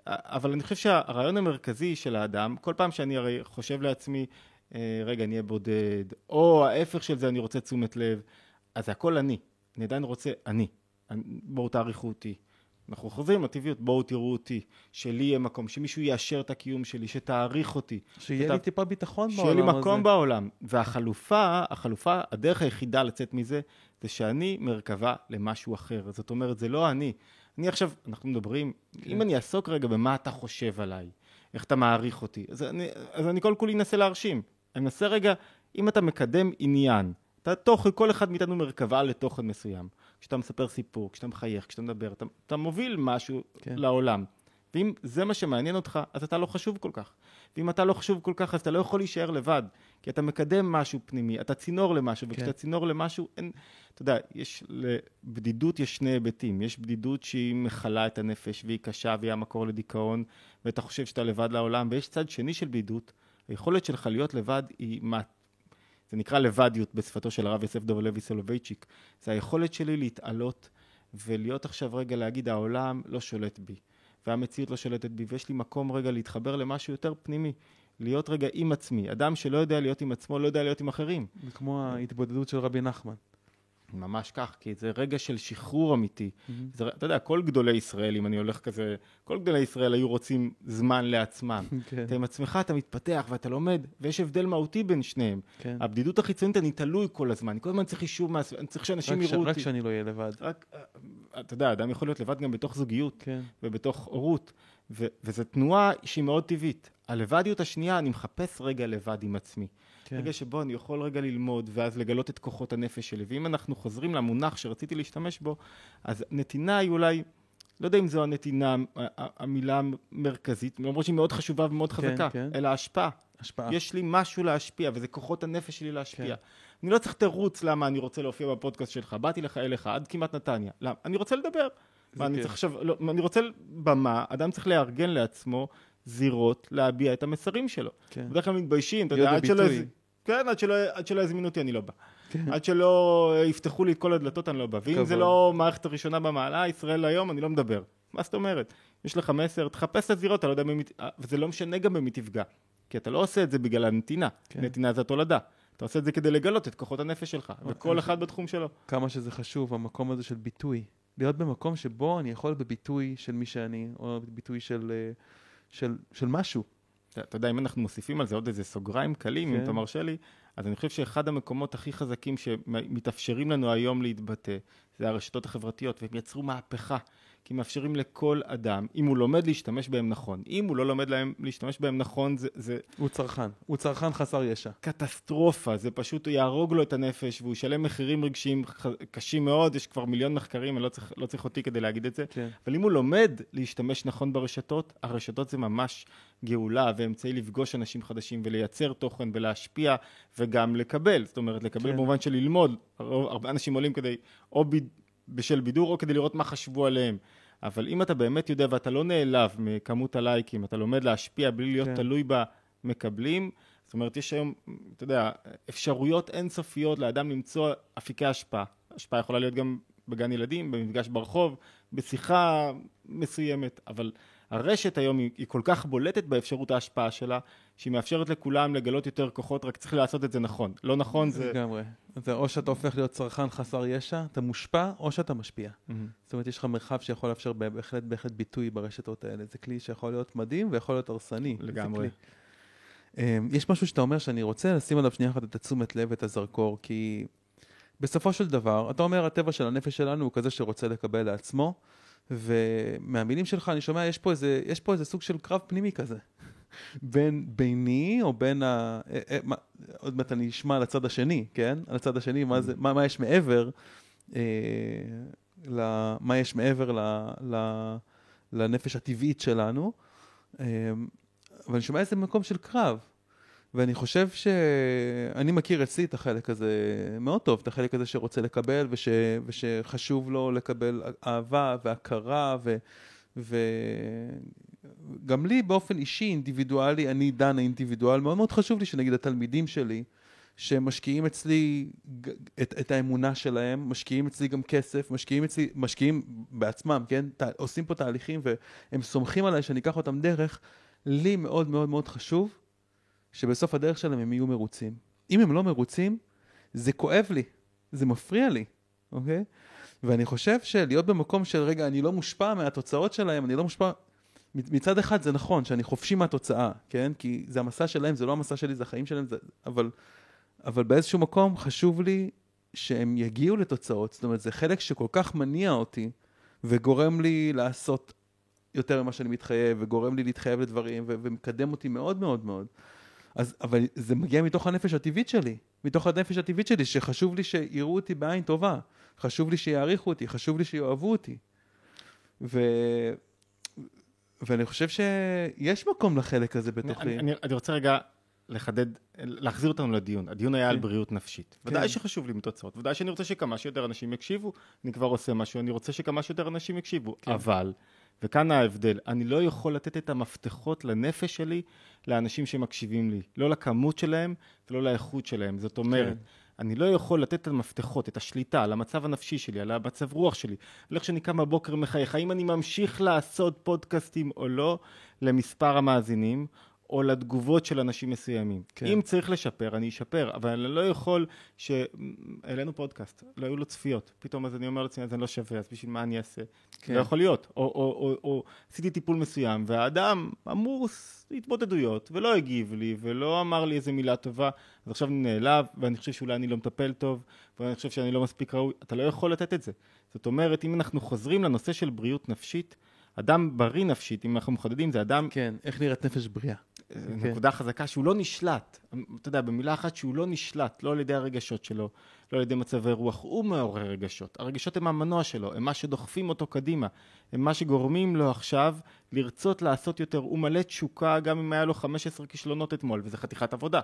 אבל אני חושב שהרעיון המרכזי של האדם, כל פעם שאני הרי חושב לעצמי, אה, רגע, אני אהיה בודד, או ההפך של זה, אני רוצה תשומת לב, אז הכל אני, אני עדיין רוצה אני, אני בואו תעריכו אותי. אנחנו חוזרים לטבעיות, בואו תראו אותי, שלי יהיה מקום, שמישהו יאשר את הקיום שלי, שתעריך אותי. שיהיה שאתה- לי טיפה ביטחון בעולם שיהיה הזה. לי מקום בעולם. והחלופה, החלופה, הדרך היחידה לצאת מזה, זה שאני מרכבה למשהו אחר. זאת אומרת, זה לא אני. אני עכשיו, אנחנו מדברים, כן. אם אני אעסוק רגע במה אתה חושב עליי, איך אתה מעריך אותי, אז אני, אז אני כל כולי אנסה להרשים. אני מנסה רגע, אם אתה מקדם עניין, אתה תוך, כל אחד מאיתנו מרכבה לתוכן מסוים. כשאתה מספר סיפור, כשאתה מחייך, כשאתה מדבר, אתה, אתה מוביל משהו כן. לעולם. ואם זה מה שמעניין אותך, אז אתה לא חשוב כל כך. ואם אתה לא חשוב כל כך, אז אתה לא יכול להישאר לבד. כי אתה מקדם משהו פנימי, אתה צינור למשהו, וכשאתה כן. צינור למשהו, אין... אתה יודע, יש... לבדידות יש שני היבטים. יש בדידות שהיא מכלה את הנפש, והיא קשה, והיא המקור לדיכאון, ואתה חושב שאתה לבד לעולם, ויש צד שני של בדידות. היכולת שלך להיות לבד היא... זה נקרא לבדיות בשפתו של הרב יוסף דוב לוי סולובייצ'יק. זה היכולת שלי להתעלות ולהיות עכשיו רגע להגיד, העולם לא שולט בי, והמציאות לא שולטת בי, ויש לי מקום רגע להתחבר למשהו יותר פנימי, להיות רגע עם עצמי. אדם שלא יודע להיות עם עצמו, לא יודע להיות עם אחרים. זה כמו ההתבודדות של רבי נחמן. ממש כך, כי זה רגע של שחרור אמיתי. Mm-hmm. זה, אתה יודע, כל גדולי ישראל, אם אני הולך כזה, כל גדולי ישראל היו רוצים זמן לעצמם. כן. אתה עם עצמך, אתה מתפתח ואתה לומד, ויש הבדל מהותי בין שניהם. כן. הבדידות החיצונית, אני תלוי כל הזמן, אני כל הזמן צריך אישור, מה... אני צריך שאנשים רק יראו רק אותי. שאני לא אהיה לבד. רק, אה, אתה יודע, אדם יכול להיות לבד גם בתוך זוגיות כן. ובתוך הורות, ו- וזו תנועה שהיא מאוד טבעית. הלבדיות השנייה, אני מחפש רגע לבד עם עצמי. כן. רגע שבו אני יכול רגע ללמוד, ואז לגלות את כוחות הנפש שלי. ואם אנחנו חוזרים למונח שרציתי להשתמש בו, אז נתינה היא אולי, לא יודע אם זו הנתינה, המילה המרכזית, למרות שהיא מאוד חשובה ומאוד כן, חזקה, כן. אלא השפעה. השפעה. יש לי משהו להשפיע, וזה כוחות הנפש שלי להשפיע. כן. כן. אני לא צריך תירוץ למה אני רוצה להופיע בפודקאסט שלך. באתי לך אליך, עד כמעט נתניה. למה? אני רוצה לדבר. מה, אני כיף. צריך עכשיו, לא, אני רוצה במה, אדם צריך לארגן לעצמו זירות להביע את המסרים שלו. כן. בדרך כלל מתביישים, אתה יודע, עד שלא... כן, עד שלא, עד שלא יזמינו אותי אני לא בא. כן. עד שלא יפתחו לי את כל הדלתות אני לא בא. ואם. זה לא מערכת הראשונה במעלה, ישראל היום, אני לא מדבר. מה זאת אומרת? יש לך מסר, תחפש את הזירות, אתה לא יודע במי... אה, וזה לא משנה גם במי תפגע. כי אתה לא עושה את זה בגלל הנתינה. כן. נתינה זה התולדה. אתה עושה את זה כדי לגלות את כוחות הנפש שלך, וכל אחד בתחום שלו. כמה שזה חשוב, המקום הזה של ביטוי. להיות במקום שבו אני יכול בביטוי של מי שאני, או בביטוי של, אה, של, של משהו. אתה אתה יודע, אם אנחנו מוסיפים על זה עוד איזה סוגריים קלים, כן. אם אתה מרשה לי, אז אני חושב שאחד המקומות הכי חזקים שמתאפשרים לנו היום להתבטא, זה הרשתות החברתיות, והם יצרו מהפכה, כי מאפשרים לכל אדם, אם הוא לומד להשתמש בהם נכון, אם הוא לא לומד להם להשתמש בהם נכון, זה, זה הוא צרכן, הוא צרכן חסר ישע. קטסטרופה, זה פשוט יהרוג לו את הנפש, והוא ישלם מחירים רגשיים ח- קשים מאוד, יש כבר מיליון מחקרים, אני לא צריך, לא צריך אותי כדי להגיד את זה. כן. אבל אם הוא לומד להשתמש נכון ברשתות, הרשתות זה ממש גאולה ואמצעי לפגוש אנשים חדשים ולייצר תוכן ולהשפיע וגם לקבל. זאת אומרת, לקבל כן. במובן של ללמוד. הרבה אנשים עולים כדי, או ב, בשל בידור או כדי לראות מה חשבו עליהם. אבל אם אתה באמת יודע ואתה לא נעלב מכמות הלייקים, אתה לומד להשפיע בלי להיות כן. תלוי במקבלים, זאת אומרת, יש היום, אתה יודע, אפשרויות אינסופיות לאדם למצוא אפיקי השפעה. השפעה יכולה להיות גם בגן ילדים, במפגש ברחוב, בשיחה מסוימת, אבל הרשת היום היא, היא כל כך בולטת באפשרות ההשפעה שלה, שהיא מאפשרת לכולם לגלות יותר כוחות, רק צריך לעשות את זה נכון. לא נכון זה... לגמרי. זה או שאתה הופך להיות צרכן חסר ישע, אתה מושפע, או שאתה משפיע. מהמם. זאת אומרת, יש לך מרחב שיכול לאפשר בהחלט בהחלט ביטוי ברשתות האלה. זה כלי שיכול להיות מדהים ויכול להיות הרסני. לגמרי. אמ, יש משהו שאתה אומר שאני רוצה לשים עליו שנייה אחת את התשומת לב ואת הזרקור, כי בסופו של דבר, אתה אומר, הטבע של הנפש שלנו הוא כזה שרוצה לקבל לעצמו, ומהמילים שלך אני שומע, יש פה איזה, יש פה איזה סוג של קרב פנימי כזה. בין ביני או בין ה... אה, אה, עוד מעט אני אשמע על הצד השני, כן? על הצד השני, מה, זה, מה, מה יש מעבר, אה, ל, מה יש מעבר ל, ל, לנפש הטבעית שלנו, אה, אבל אני שומע איזה מקום של קרב. ואני חושב שאני מכיר אצלי את החלק הזה מאוד טוב, את החלק הזה שרוצה לקבל וש, ושחשוב לו לקבל אהבה והכרה ו, גם לי באופן אישי, אינדיבידואלי, אני דן האינדיבידואל, מאוד מאוד חשוב לי שנגיד התלמידים שלי, שמשקיעים אצלי את, את האמונה שלהם, משקיעים אצלי גם כסף, משקיעים אצלי, משקיעים בעצמם, כן? ת, עושים פה תהליכים והם סומכים עליי שאני אקח אותם דרך, לי מאוד מאוד מאוד חשוב שבסוף הדרך שלהם הם יהיו מרוצים. אם הם לא מרוצים, זה כואב לי, זה מפריע לי, אוקיי? ואני חושב שלהיות במקום של רגע, אני לא מושפע מהתוצאות שלהם, אני לא מושפע... מצד אחד זה נכון שאני חופשי מהתוצאה, כן? כי זה המסע שלהם, זה לא המסע שלי, זה החיים שלהם, זה... אבל, אבל באיזשהו מקום חשוב לי שהם יגיעו לתוצאות. זאת אומרת, זה חלק שכל כך מניע אותי וגורם לי לעשות יותר ממה שאני מתחייב, וגורם לי להתחייב לדברים, ו- ומקדם אותי מאוד מאוד מאוד. אז, אבל זה מגיע מתוך הנפש הטבעית שלי, מתוך הנפש הטבעית שלי, שחשוב לי שיראו אותי בעין טובה, חשוב לי שיעריכו אותי, חשוב לי שיאהבו אותי. ו... ואני חושב שיש מקום לחלק הזה בתוכי. אני, אני, אני רוצה רגע לחדד, להחזיר אותנו לדיון. הדיון היה כן. על בריאות נפשית. כן. ודאי שחשוב לי מתוצאות, ודאי שאני רוצה שכמה שיותר אנשים יקשיבו. אני כבר עושה משהו, אני רוצה שכמה שיותר אנשים יקשיבו. כן. אבל, וכאן ההבדל, אני לא יכול לתת את המפתחות לנפש שלי לאנשים שמקשיבים לי. לא לכמות שלהם ולא לאיכות שלהם. זאת אומרת, כן. אני לא יכול לתת את המפתחות, את השליטה על המצב הנפשי שלי, על המצב רוח שלי, על איך שאני קם בבוקר מחייך, האם אני ממשיך לעשות פודקאסטים או לא, למספר המאזינים, או לתגובות של אנשים מסוימים. כן. אם צריך לשפר, אני אשפר, אבל אני לא יכול ש... העלינו פודקאסט, לא היו לו צפיות. פתאום אז אני אומר לעצמי, אז אני לא שווה, אז בשביל מה אני אעשה? כן. לא יכול להיות. או, או, או, או עשיתי טיפול מסוים, והאדם עמוס התמודדויות, ולא הגיב לי, ולא אמר לי איזה מילה טובה, אז עכשיו אני נעלב, ואני חושב שאולי אני לא מטפל טוב, ואני חושב שאני לא מספיק ראוי. אתה לא יכול לתת את זה. זאת אומרת, אם אנחנו חוזרים לנושא של בריאות נפשית, אדם בריא נפשית, אם אנחנו מחדדים, זה אדם כן, איך נראית נפש בריאה. כן. נקודה חזקה שהוא לא נשלט, אתה יודע, במילה אחת שהוא לא נשלט, לא על ידי הרגשות שלו, לא על ידי מצבי רוח, הוא מעורר רגשות. הרגשות הם המנוע שלו, הם מה שדוחפים אותו קדימה, הם מה שגורמים לו עכשיו לרצות לעשות יותר. הוא מלא תשוקה גם אם היה לו 15 כישלונות אתמול, וזה חתיכת עבודה.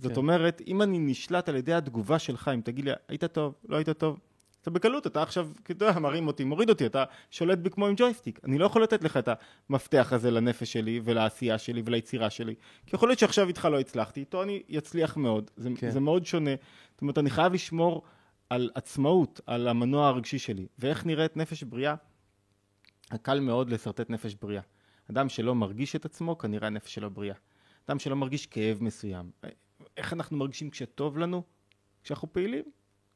זאת כן. אומרת, אם אני נשלט על ידי התגובה שלך, אם תגיד לי, היית טוב, לא היית טוב, אתה בקלות, אתה עכשיו, אתה יודע, מרים אותי, מוריד אותי, אתה שולט בי כמו עם ג'ויסטיק. אני לא יכול לתת לך את המפתח הזה לנפש שלי ולעשייה שלי וליצירה שלי. כי יכול להיות שעכשיו איתך לא הצלחתי, איתו אני אצליח מאוד. זה, כן. זה מאוד שונה. זאת אומרת, אני חייב לשמור על עצמאות, על המנוע הרגשי שלי. ואיך נראית נפש בריאה? קל מאוד לשרטט נפש בריאה. אדם שלא מרגיש את עצמו, כנראה הנפש שלו בריאה. אדם שלא מרגיש כאב מסוים. איך אנחנו מרגישים כשטוב לנו? כשאנחנו פעילים.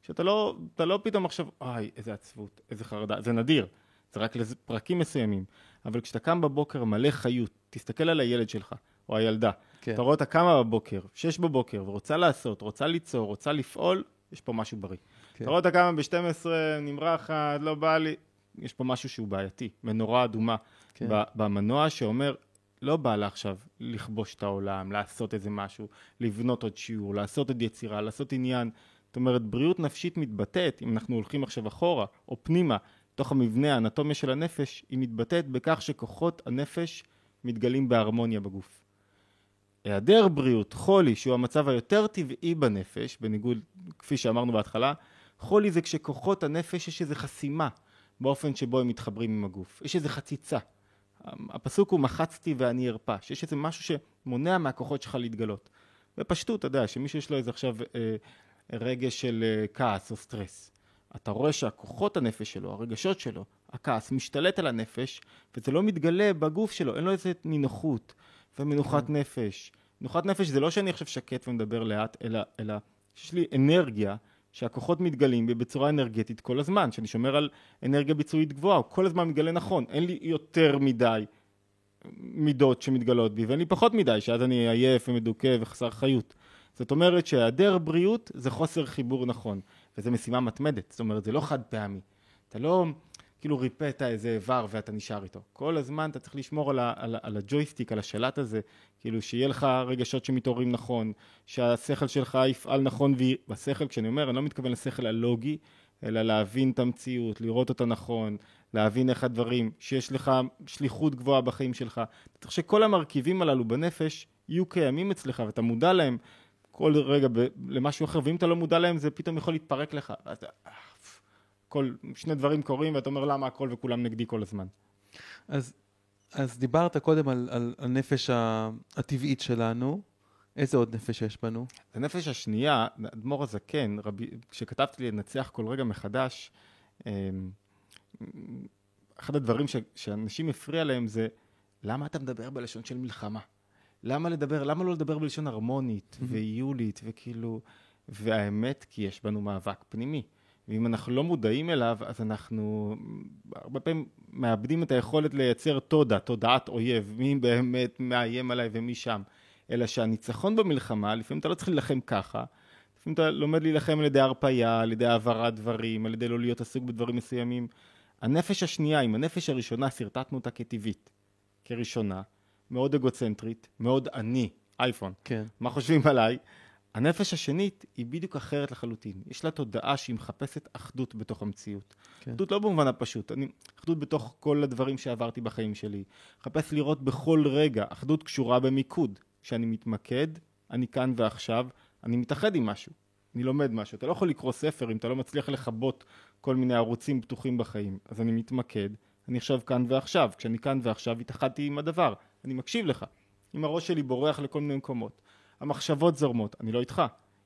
שאתה לא, לא פתאום עכשיו, אוי, איזה עצבות, איזה חרדה, זה נדיר, זה רק לפרקים מסוימים. אבל כשאתה קם בבוקר מלא חיות, תסתכל על הילד שלך, או הילדה. כן. אתה רואה אותה קמה בבוקר, שש בבוקר, ורוצה לעשות, רוצה ליצור, רוצה לפעול, יש פה משהו בריא. כן. אתה רואה אותה קמה ב-12, נמרחת, לא בא לי, יש פה משהו שהוא בעייתי, מנורה אדומה. כן. במנוע שאומר, לא בא לה עכשיו לכבוש את העולם, לעשות איזה משהו, לבנות עוד שיעור, לעשות עוד יצירה, לעשות עניין. זאת אומרת, בריאות נפשית מתבטאת, אם אנחנו הולכים עכשיו אחורה, או פנימה, תוך המבנה, האנטומיה של הנפש, היא מתבטאת בכך שכוחות הנפש מתגלים בהרמוניה בגוף. היעדר בריאות, חולי, שהוא המצב היותר טבעי בנפש, בניגוד, כפי שאמרנו בהתחלה, חולי זה כשכוחות הנפש יש איזו חסימה באופן שבו הם מתחברים עם הגוף. יש איזו חציצה. הפסוק הוא מחצתי ואני ארפא, שיש איזה משהו שמונע מהכוחות שלך להתגלות. בפשטות, אתה יודע, שמישהו יש לו איזה עכשיו אה, רגש של אה, כעס או סטרס. אתה רואה שהכוחות הנפש שלו, הרגשות שלו, הכעס משתלט על הנפש, וזה לא מתגלה בגוף שלו, אין לו איזה נינוחות ומנוחת נפש. מנוחת נפש זה לא שאני עכשיו שקט ומדבר לאט, אלא, אלא שיש לי אנרגיה שהכוחות מתגלים בי בצורה אנרגטית כל הזמן, שאני שומר על אנרגיה ביצועית גבוהה, הוא כל הזמן מתגלה נכון, אין לי יותר מדי מידות שמתגלות בי, ואין לי פחות מדי, שאז אני עייף ומדוכא וחסר חיות. זאת אומרת שהיעדר בריאות זה חוסר חיבור נכון, וזו משימה מתמדת, זאת אומרת זה לא חד פעמי. אתה לא כאילו ריפאת איזה איבר ואתה נשאר איתו. כל הזמן אתה צריך לשמור על, ה, על, על הג'ויסטיק, על השלט הזה, כאילו שיהיה לך רגשות שמתעוררים נכון, שהשכל שלך יפעל נכון, והשכל, כשאני אומר, אני לא מתכוון לשכל הלוגי, אלא להבין את המציאות, לראות אותה נכון, להבין איך הדברים, שיש לך שליחות גבוהה בחיים שלך. אתה צריך שכל המרכיבים הללו בנפש יהיו קיימים אצלך ואתה מודע להם כל רגע ב- למשהו אחר, ואם אתה לא מודע להם זה פתאום יכול להתפרק לך. ואתה, אה, כל, שני דברים קורים ואתה אומר למה הכל וכולם נגדי כל הזמן. אז אז דיברת קודם על, על הנפש הטבעית שלנו. איזה עוד נפש יש בנו? הנפש השנייה, אדמו"ר הזקן, רבי, כשכתבתי לי לנצח כל רגע מחדש, אמ, אחד הדברים ש, שאנשים הפריע להם זה, למה אתה מדבר בלשון של מלחמה? למה לדבר, למה לא לדבר בלשון הרמונית ואיולית וכאילו, והאמת, כי יש בנו מאבק פנימי. ואם אנחנו לא מודעים אליו, אז אנחנו הרבה פעמים מאבדים את היכולת לייצר תודה, תודעת אויב, מי באמת מאיים עליי ומי שם. אלא שהניצחון במלחמה, לפעמים אתה לא צריך להילחם ככה, לפעמים אתה לומד להילחם על ידי הרפאיה, על ידי העברת דברים, על ידי לא להיות עסוק בדברים מסוימים. הנפש השנייה, עם הנפש הראשונה, שרטטנו אותה כטבעית, כראשונה, מאוד אגוצנטרית, מאוד אני, אייפון. כן. מה חושבים עליי? הנפש השנית היא בדיוק אחרת לחלוטין. יש לה תודעה שהיא מחפשת אחדות בתוך המציאות. כן. אחדות לא במובן הפשוט, אני, אחדות בתוך כל הדברים שעברתי בחיים שלי. מחפש לראות בכל רגע, אחדות קשורה במיקוד. כשאני מתמקד, אני כאן ועכשיו, אני מתאחד עם משהו. אני לומד משהו. אתה לא יכול לקרוא ספר אם אתה לא מצליח לכבות כל מיני ערוצים פתוחים בחיים. אז אני מתמקד, אני עכשיו כאן ועכשיו. כשאני כאן ועכשיו, התאחדתי עם הדבר. אני מקשיב לך. אם הראש שלי בורח לכל מיני מקומות. המחשבות זורמות, אני לא איתך.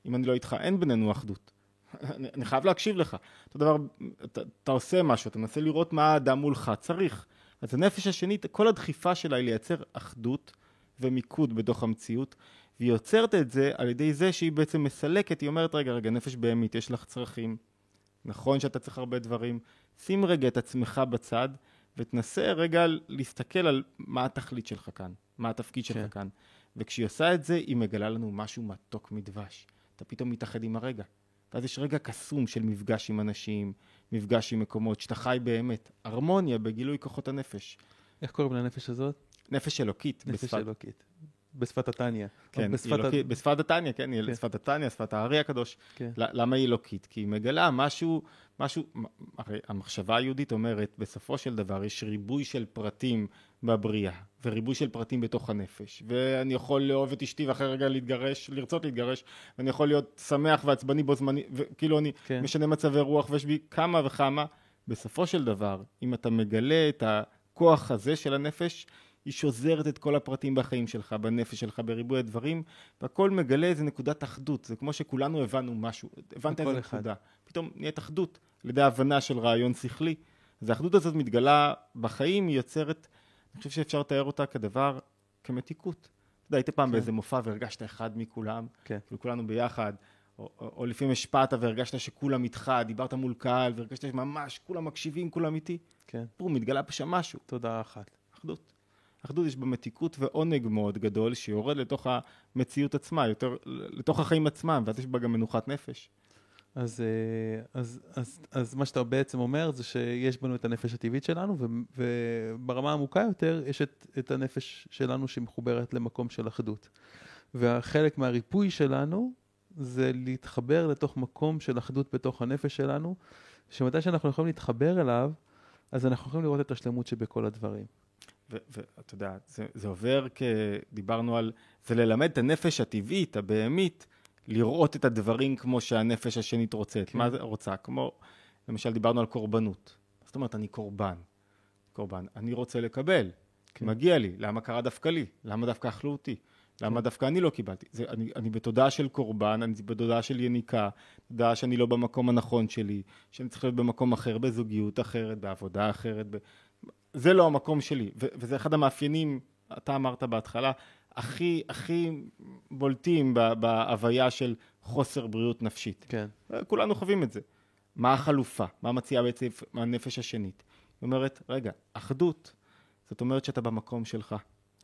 אם אני לא איתך, אין בינינו אחדות. אני, אני חייב להקשיב לך. אותו דבר, אתה, אתה עושה משהו, אתה מנסה לראות מה האדם מולך צריך. אז הנפש השנית, כל הדחיפה שלה היא לייצר אחדות ומיקוד בתוך המציאות, והיא יוצרת את זה על ידי זה שהיא בעצם מסלקת, היא אומרת, רגע, רגע, נפש בהמית, יש לך צרכים, נכון שאתה צריך הרבה דברים, שים רגע את עצמך בצד, ותנסה רגע להסתכל על מה התכלית שלך כאן, מה התפקיד שלך כן. כאן. וכשהיא עושה את זה, היא מגלה לנו משהו מתוק מדבש. אתה פתאום מתאחד עם הרגע. ואז יש רגע קסום של מפגש עם אנשים, מפגש עם מקומות, שאתה חי באמת. הרמוניה בגילוי כוחות הנפש. איך קוראים לנפש הזאת? נפש אלוקית. נפש בשפת- אלוקית. בשפת התניא. כן, בשפת היא ה- אלוקית, בשפת התניא, כן, כן. שפת התניא, שפת הארי הקדוש. כן. למה היא אלוקית? כי היא מגלה משהו, משהו, הרי המחשבה היהודית אומרת, בסופו של דבר יש ריבוי של פרטים בבריאה, וריבוי של פרטים בתוך הנפש. ואני יכול לאהוב את אשתי ואחרי רגע להתגרש, לרצות להתגרש, ואני יכול להיות שמח ועצבני בו זמני, וכאילו אני כן. משנה מצבי רוח, ויש בי כמה וכמה. בסופו של דבר, אם אתה מגלה את הכוח הזה של הנפש, היא שוזרת את כל הפרטים בחיים שלך, בנפש שלך, בריבוי הדברים, והכל מגלה איזה נקודת אחדות. זה כמו שכולנו הבנו משהו, הבנת איזה. נקודה. פתאום נהיית אחדות על ידי הבנה של רעיון שכלי. אז האחדות הזאת מתגלה בחיים, היא יוצרת, אני חושב שאפשר לתאר אותה כדבר, כמתיקות. אתה יודע, היית פעם כן. באיזה מופע והרגשת אחד מכולם, כן. כאילו כולנו ביחד, או, או, או לפעמים השפעת והרגשת שכולם איתך, דיברת מול קהל, והרגשת שממש כולם מקשיבים, כולם איתי. כן. פור, מתגלה פה שם משהו. תודה אחת. אחדות. אחדות יש בה מתיקות ועונג מאוד גדול, שיורד לתוך המציאות עצמה, יותר לתוך החיים עצמם, ואז יש בה גם מנוחת נפש. אז, אה, אז, אז, אז מה שאתה בעצם אומר זה שיש בנו את הנפש הטבעית שלנו, ו, וברמה העמוקה יותר יש את, את הנפש שלנו שמחוברת למקום של אחדות. והחלק מהריפוי שלנו זה להתחבר לתוך מקום של אחדות בתוך הנפש שלנו, שמתי שאנחנו יכולים להתחבר אליו, אז אנחנו יכולים לראות את השלמות שבכל הדברים. ואתה יודע, זה, זה עובר כ... דיברנו על... זה ללמד את הנפש הטבעית, הבהמית, לראות את הדברים כמו שהנפש השנית רוצה. כן. מה זה רוצה? כמו, למשל, דיברנו על קורבנות. זאת אומרת, אני קורבן. קורבן. אני רוצה לקבל. כן. מגיע לי. למה קרה דווקא לי? למה דווקא אכלו אותי? למה דווקא אני לא קיבלתי? זה, אני, אני בתודעה של קורבן, אני בתודעה של יניקה, תודעה שאני לא במקום הנכון שלי, שאני צריך להיות במקום אחר, בזוגיות אחרת, בעבודה אחרת. ב... זה לא המקום שלי, ו- וזה אחד המאפיינים, אתה אמרת בהתחלה, הכי, הכי בולטים ב- בהוויה של חוסר בריאות נפשית. כן, כולנו חווים את זה. מה החלופה? מה מציעה בעצם הנפש השנית? היא אומרת, רגע, אחדות, זאת אומרת שאתה במקום שלך.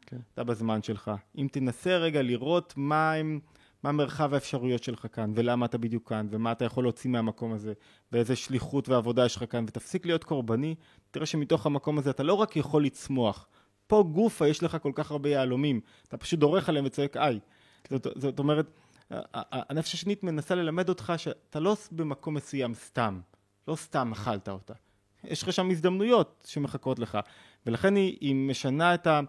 כן. אתה בזמן שלך. אם תנסה רגע לראות מה הם, מה מרחב האפשרויות שלך כאן, ולמה אתה בדיוק כאן, ומה אתה יכול להוציא מהמקום הזה, ואיזה שליחות ועבודה יש לך כאן, ותפסיק להיות קורבני, תראה שמתוך המקום הזה אתה לא רק יכול לצמוח, פה גופה יש לך כל כך הרבה יהלומים, אתה פשוט דורך עליהם וצועק איי. זאת, זאת אומרת, הנפש השנית מנסה ללמד אותך שאתה לא במקום מסוים סתם, לא סתם אכלת אותה. יש לך שם הזדמנויות שמחכות לך, ולכן היא, היא משנה את ה...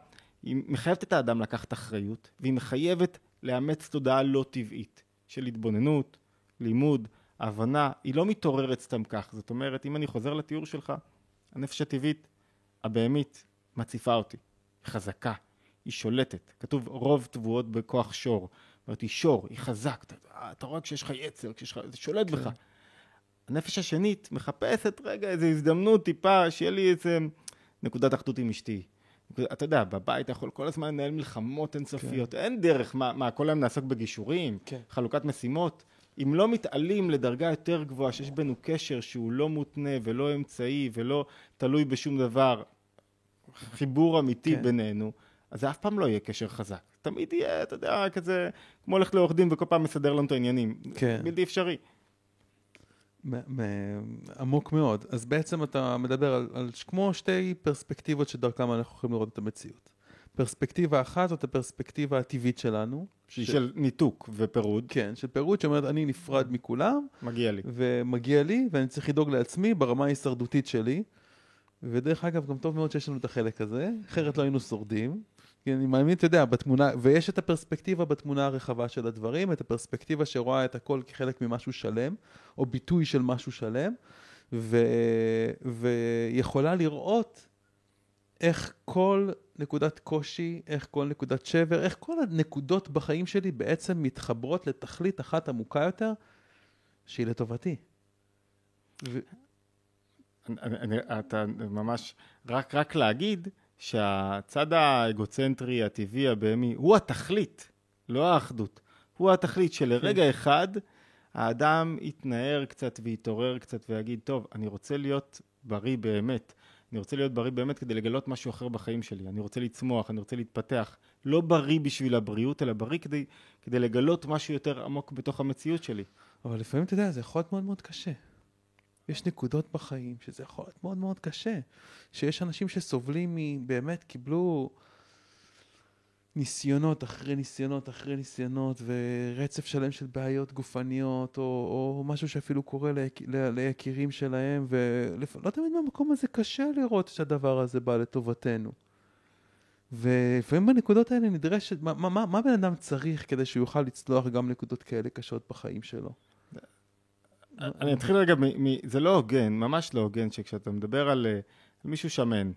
היא מחייבת את האדם לקחת אחריות, והיא מחייבת לאמץ תודעה לא טבעית של התבוננות, לימוד, הבנה, היא לא מתעוררת סתם כך. זאת אומרת, אם אני חוזר לתיאור שלך, הנפש הטבעית, הבהמית, מציפה אותי. חזקה, היא שולטת. כתוב רוב תבואות בכוח שור. זאת אומרת, היא שור, היא חזק. אתה, אתה רואה כשיש לך יצר, כשיש לך, זה שולט כן. בך. הנפש השנית מחפשת רגע איזו הזדמנות טיפה, שיהיה לי איזה נקודת אחדות עם אשתי. אתה יודע, בבית אתה יכול כל הזמן לנהל מלחמות אינסופיות, כן. אין דרך, מה, מה, כל היום נעסוק בגישורים, כן. חלוקת משימות? אם לא מתעלים לדרגה יותר גבוהה, שיש בינו קשר שהוא לא מותנה ולא אמצעי ולא תלוי בשום דבר, חיבור אמיתי כן. בינינו, אז זה אף פעם לא יהיה קשר חזק. תמיד יהיה, אתה יודע, כזה, כמו ללכת לעורך דין וכל פעם מסדר לנו את העניינים. כן. בלתי אפשרי. עמוק מאוד. אז בעצם אתה מדבר על, על כמו שתי פרספקטיבות שדרכם אנחנו יכולים לראות את המציאות. פרספקטיבה אחת זאת הפרספקטיבה הטבעית שלנו. שהיא ש- של ניתוק ופירוד, כן, של פירוט שאומרת אני נפרד מכולם, מגיע לי. ומגיע לי, ואני צריך לדאוג לעצמי ברמה ההישרדותית שלי. ודרך אגב, גם טוב מאוד שיש לנו את החלק הזה, אחרת לא היינו שורדים. כי אני מאמין, אתה יודע, בתמונה, ויש את הפרספקטיבה בתמונה הרחבה של הדברים, את הפרספקטיבה שרואה את הכל כחלק ממשהו שלם, או ביטוי של משהו שלם, ו, ויכולה לראות איך כל נקודת קושי, איך כל נקודת שבר, איך כל הנקודות בחיים שלי בעצם מתחברות לתכלית אחת עמוקה יותר, שהיא לטובתי. ו... אני, אני, אתה ממש, רק, רק להגיד שהצד האגוצנטרי, הטבעי, הבהמי, הוא התכלית, לא האחדות. הוא התכלית שלרגע אחד האדם יתנער קצת ויתעורר קצת ויגיד, טוב, אני רוצה להיות בריא באמת. אני רוצה להיות בריא באמת כדי לגלות משהו אחר בחיים שלי. אני רוצה לצמוח, אני רוצה להתפתח. לא בריא בשביל הבריאות, אלא בריא כדי, כדי לגלות משהו יותר עמוק בתוך המציאות שלי. אבל לפעמים, אתה יודע, זה יכול להיות מאוד מאוד קשה. יש נקודות בחיים שזה יכול להיות מאוד מאוד קשה. שיש אנשים שסובלים מבאמת קיבלו ניסיונות אחרי ניסיונות אחרי ניסיונות ורצף שלם של בעיות גופניות או, או משהו שאפילו קורה ליקירים שלהם ולא תמיד מהמקום הזה קשה לראות שהדבר הזה בא לטובתנו. ולפעמים בנקודות האלה נדרשת, מה, מה, מה בן אדם צריך כדי שהוא יוכל לצלוח גם נקודות כאלה קשות בחיים שלו? אני אתחיל רגע, זה לא הוגן, ממש לא הוגן, שכשאתה מדבר על, אה, מישהו שמן,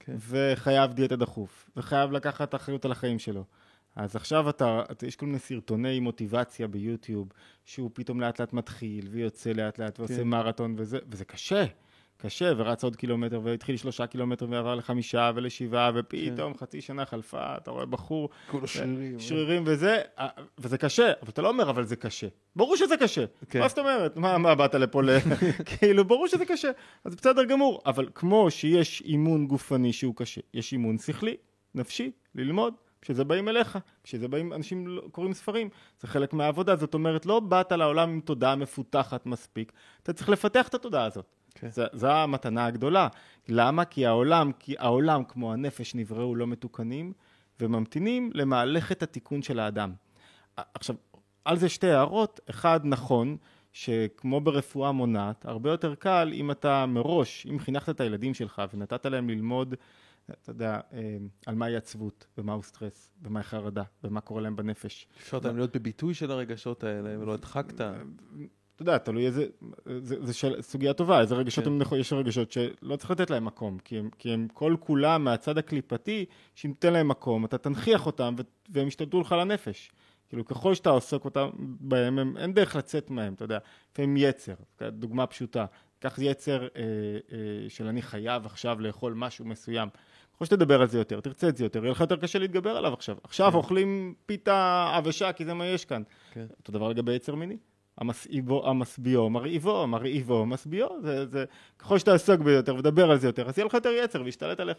כן. וחייב דיאטה דחוף, וחייב לקחת אחריות על החיים שלו, אז עכשיו אתה, יש כל מיני סרטוני מוטיבציה ביוטיוב, שהוא פתאום לאט לאט מתחיל, ויוצא לאט לאט, ועושה כן. מרתון, וזה קשה. קשה, ורץ עוד קילומטר, והתחיל שלושה קילומטר, ועבר לחמישה ולשבעה, ופתאום כן. חצי שנה חלפה, אתה רואה בחור, כולו שרירים. שרירים וזה, אה, וזה קשה, אבל אתה לא אומר, אבל זה קשה. ברור שזה קשה. כן. מה זאת אומרת? מה, מה באת לפה ל... כאילו, ברור שזה קשה. אז בסדר גמור. אבל כמו שיש אימון גופני שהוא קשה, יש אימון שכלי, נפשי, ללמוד. כשזה באים אליך, כשזה באים, אנשים לא- קוראים ספרים, זה חלק מהעבודה, זאת אומרת, לא באת לעולם עם תודעה מפותחת מספיק, אתה צריך לפתח את התודעה הזאת. כן. זה, זו המתנה הגדולה. למה? כי העולם, כי העולם כמו הנפש נבראו לא מתוקנים, וממתינים למהלכת התיקון של האדם. עכשיו, על זה שתי הערות. אחד, נכון, שכמו ברפואה מונעת, הרבה יותר קל אם אתה מראש, אם חינכת את הילדים שלך ונתת להם ללמוד, אתה יודע, אה, על מהי עצבות, ומהו סטרס, ומהי חרדה, ומה קורה להם בנפש. אפשרת להם להיות בביטוי של הרגשות האלה, ולא הדחקת. אתה יודע, תלוי איזה, זה, זה של, סוגיה טובה, איזה רגשות כן. הם נכונים, יש רגשות שלא צריך לתת להם מקום, כי הם, כי הם כל כולם מהצד הקליפתי, שאם תיתן להם מקום, אתה תנכיח אותם והם ישתלטו לך לנפש. כאילו, ככל שאתה עוסק אותם בהם, הם, אין דרך לצאת מהם, אתה יודע. לפעמים יצר, דוגמה פשוטה, קח יצר אה, אה, של אני חייב עכשיו לאכול משהו מסוים. ככל שתדבר על זה יותר, תרצה את זה יותר, יהיה לך יותר קשה להתגבר עליו עכשיו. עכשיו אוכלים פיתה עבשה, כי זה מה יש כאן. כן. אותו דבר לגבי יצר מיני. המסעיבו, המשביעו, מרעיבו, מרעיבו, משביעו, זה, זה, ככל שאתה עסוק ביותר ודבר על זה יותר, אז יהיה לך יותר יצר וישתלט עליך.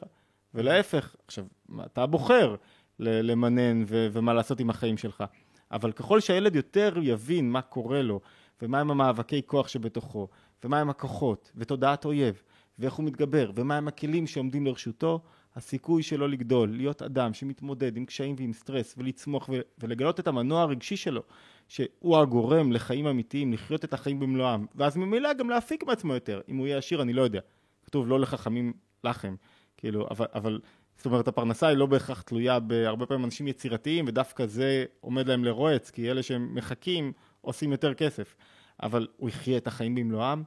ולהפך, עכשיו, אתה בוחר למנן ו- ומה לעשות עם החיים שלך. אבל ככל שהילד יותר יבין מה קורה לו, ומהם המאבקי כוח שבתוכו, ומהם הכוחות, ותודעת אויב, ואיך הוא מתגבר, ומהם הכלים שעומדים לרשותו, הסיכוי שלו לגדול, להיות אדם שמתמודד עם קשיים ועם סטרס, ולצמוח ו- ולגלות את המנוע הרגשי שלו, שהוא הגורם לחיים אמיתיים, לחיות את החיים במלואם, ואז ממילא גם להפיק מעצמו יותר. אם הוא יהיה עשיר, אני לא יודע. כתוב לא לחכמים לחם, כאילו, אבל, אבל זאת אומרת, הפרנסה היא לא בהכרח תלויה בהרבה פעמים אנשים יצירתיים, ודווקא זה עומד להם לרועץ, כי אלה שהם מחכים עושים יותר כסף. אבל הוא יחיה את החיים במלואם,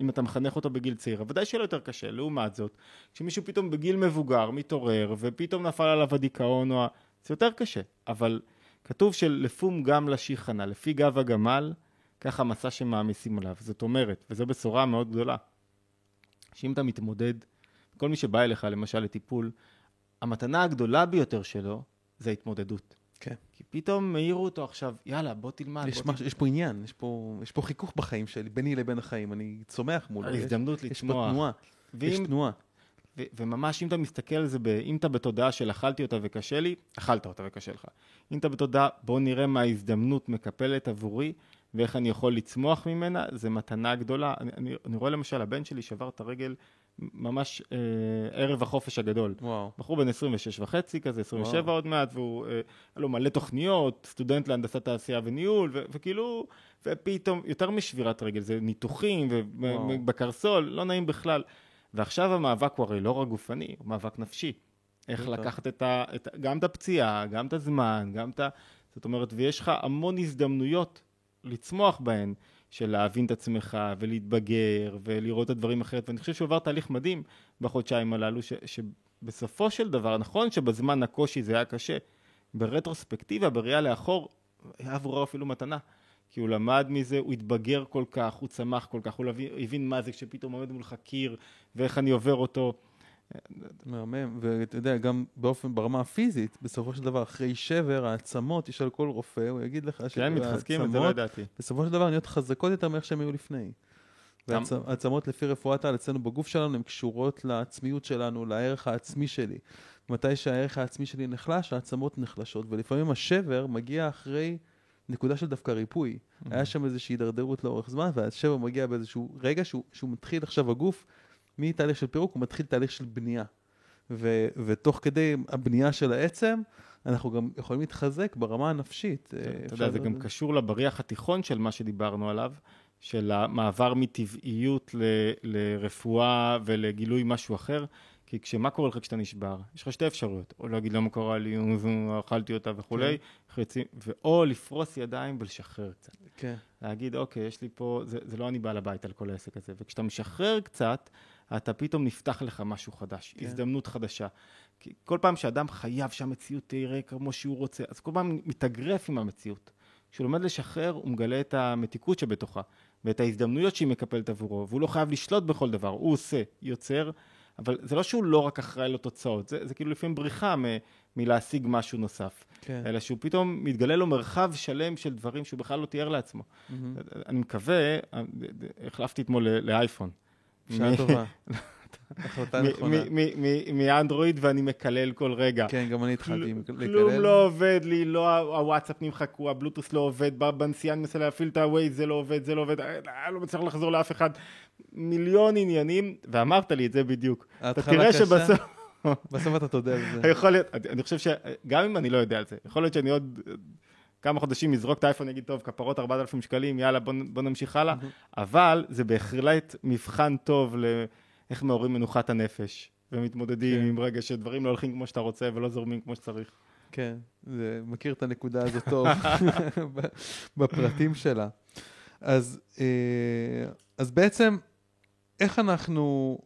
אם אתה מחנך אותו בגיל צעיר, ודאי שיהיה לו יותר קשה. לעומת זאת, כשמישהו פתאום בגיל מבוגר מתעורר, ופתאום נפל עליו הדיכאון, או... זה יותר קשה. אבל כתוב שלפום גם לשיחנה, לפי גב הגמל, ככה מסע שמעמיסים עליו. זאת אומרת, וזו בשורה מאוד גדולה, שאם אתה מתמודד, כל מי שבא אליך למשל לטיפול, המתנה הגדולה ביותר שלו זה ההתמודדות. כן. כי פתאום העירו אותו עכשיו, יאללה, בוא תלמד. יש, בוא מש, יש פה עניין, יש פה, יש פה חיכוך בחיים שלי, ביני לבין החיים, אני צומח מולו. יש- ההזדמנות יש פה. תנועה, יש ואם, תנועה. ו- וממש אם אתה מסתכל על זה, ב- אם אתה בתודעה של אכלתי אותה וקשה לי, אכלת אותה וקשה לך. אם אתה בתודעה, בוא נראה מה ההזדמנות מקפלת עבורי, ואיך אני יכול לצמוח ממנה, זה מתנה גדולה. אני, אני, אני רואה למשל, הבן שלי שבר את הרגל ממש אה, ערב החופש הגדול. וואו. בחור בן 26 וחצי כזה, 27 וואו. עוד מעט, והוא, אה, היה לו מלא תוכניות, סטודנט להנדסת תעשייה וניהול, ו- וכאילו, ופתאום, יותר משבירת רגל, זה ניתוחים. ובקרסול, לא נעים בכלל. ועכשיו המאבק הוא הרי לא רק גופני, הוא מאבק נפשי. איך. לקחת את ה, את, גם את הפציעה, גם את הזמן, גם את ה... זאת אומרת, ויש לך המון הזדמנויות לצמוח בהן, של להבין את עצמך ולהתבגר ולראות את הדברים אחרת. ואני חושב שהוא עבר תהליך מדהים בחודשיים הללו, ש, שבסופו של דבר, נכון שבזמן הקושי זה היה קשה, ברטרוספקטיבה, בראייה לאחור, היה עבורו אפילו מתנה. כי הוא למד מזה, הוא התבגר כל כך, הוא צמח כל כך, הוא הבין, מה זה כשפתאום עומד מולך קיר, ואיך אני עובר אותו. מהמם, ואתה יודע, גם באופן, ברמה הפיזית, בסופו של דבר, אחרי שבר, העצמות, תשאל כל רופא, הוא יגיד לך כן, מתחזקים את זה, לא שהעצמות, ידעתי. בסופו של דבר, נהיות חזקות יותר מאיך שהן היו לפני. והעצמות לפי רפואת העל אצלנו בגוף שלנו, הן קשורות לעצמיות שלנו, לערך העצמי שלי. מתי שהערך העצמי שלי נחלש, העצמות נחלשות, ולפעמים השבר מגיע אחרי נקודה של דווקא ריפוי. היה שם איזושהי הידרדרות לאורך זמן, והשבר מגיע באיזשהו רגע שהוא, שהוא מתחיל עכשיו הגוף, מתהליך של פירוק, הוא מתחיל תהליך של בנייה. ו, ותוך כדי הבנייה של העצם, אנחנו גם יכולים להתחזק ברמה הנפשית. אה, אתה אפשר- יודע, זה גם קשור לבריח התיכון של מה שדיברנו עליו, של המעבר מטבעיות ל- לרפואה ולגילוי משהו אחר. כי כשמה קורה לך כשאתה נשבר? יש לך שתי אפשרויות, או להגיד למה קרה לי, אכלתי אותה וכולי, חצי, ואו לפרוס ידיים ולשחרר קצת. כן. להגיד, אוקיי, יש לי פה, זה, זה לא אני בעל הבית על כל העסק הזה. וכשאתה משחרר קצת, אתה פתאום נפתח לך משהו חדש, כן. כן. הזדמנות חדשה. כי כל פעם שאדם חייב שהמציאות תראה כמו שהוא רוצה, אז כל פעם מתאגרף עם המציאות. כשהוא לומד לשחרר, הוא מגלה את המתיקות שבתוכה, ואת ההזדמנויות שהיא מקפלת עבורו, והוא לא חייב לשלוט בכל דבר, הוא עושה, יוצר, אבל זה לא שהוא לא רק אחראי לתוצאות, זה, זה כאילו לפעמים בריחה מ, מלהשיג משהו נוסף. כן. אלא שהוא פתאום מתגלה לו מרחב שלם של דברים שהוא בכלל לא תיאר לעצמו. אני מקווה, החלפתי אתמול לאייפון. שעה טובה. החלטה נכונה. מאנדרואיד ואני מקלל כל רגע. כן, גם אני התחלתי לקלל. כלום לא עובד לי, לא הוואטסאפ נמחקו, הבלוטוס לא עובד, בנסיעה אני מנסה להפעיל את הווייז, זה לא עובד, זה לא עובד, אה, לא מצליח לחזור לאף אחד. מיליון עניינים, ואמרת לי את זה בדיוק. אתה תראה. שבסוף... בסוף אתה תודה על זה. יכול להיות, אני חושב שגם אם אני לא יודע על זה, יכול להיות שאני עוד אה, כמה חודשים אזרוק את האייפון, אגיד, טוב, כפרות 4,000 שקלים, יאללה, בוא, נמשיך הלאה, אבל זה בהחלט מבחן טוב לאיך מעוררים מנוחת הנפש, ומתמודדים כן. עם רגע שדברים לא הולכים כמו שאתה רוצה ולא זורמים כמו שצריך. כן, זה, מכיר את הנקודה הזאת טוב, בפרטים שלה. אז, אה, אז בעצם, איך אנחנו,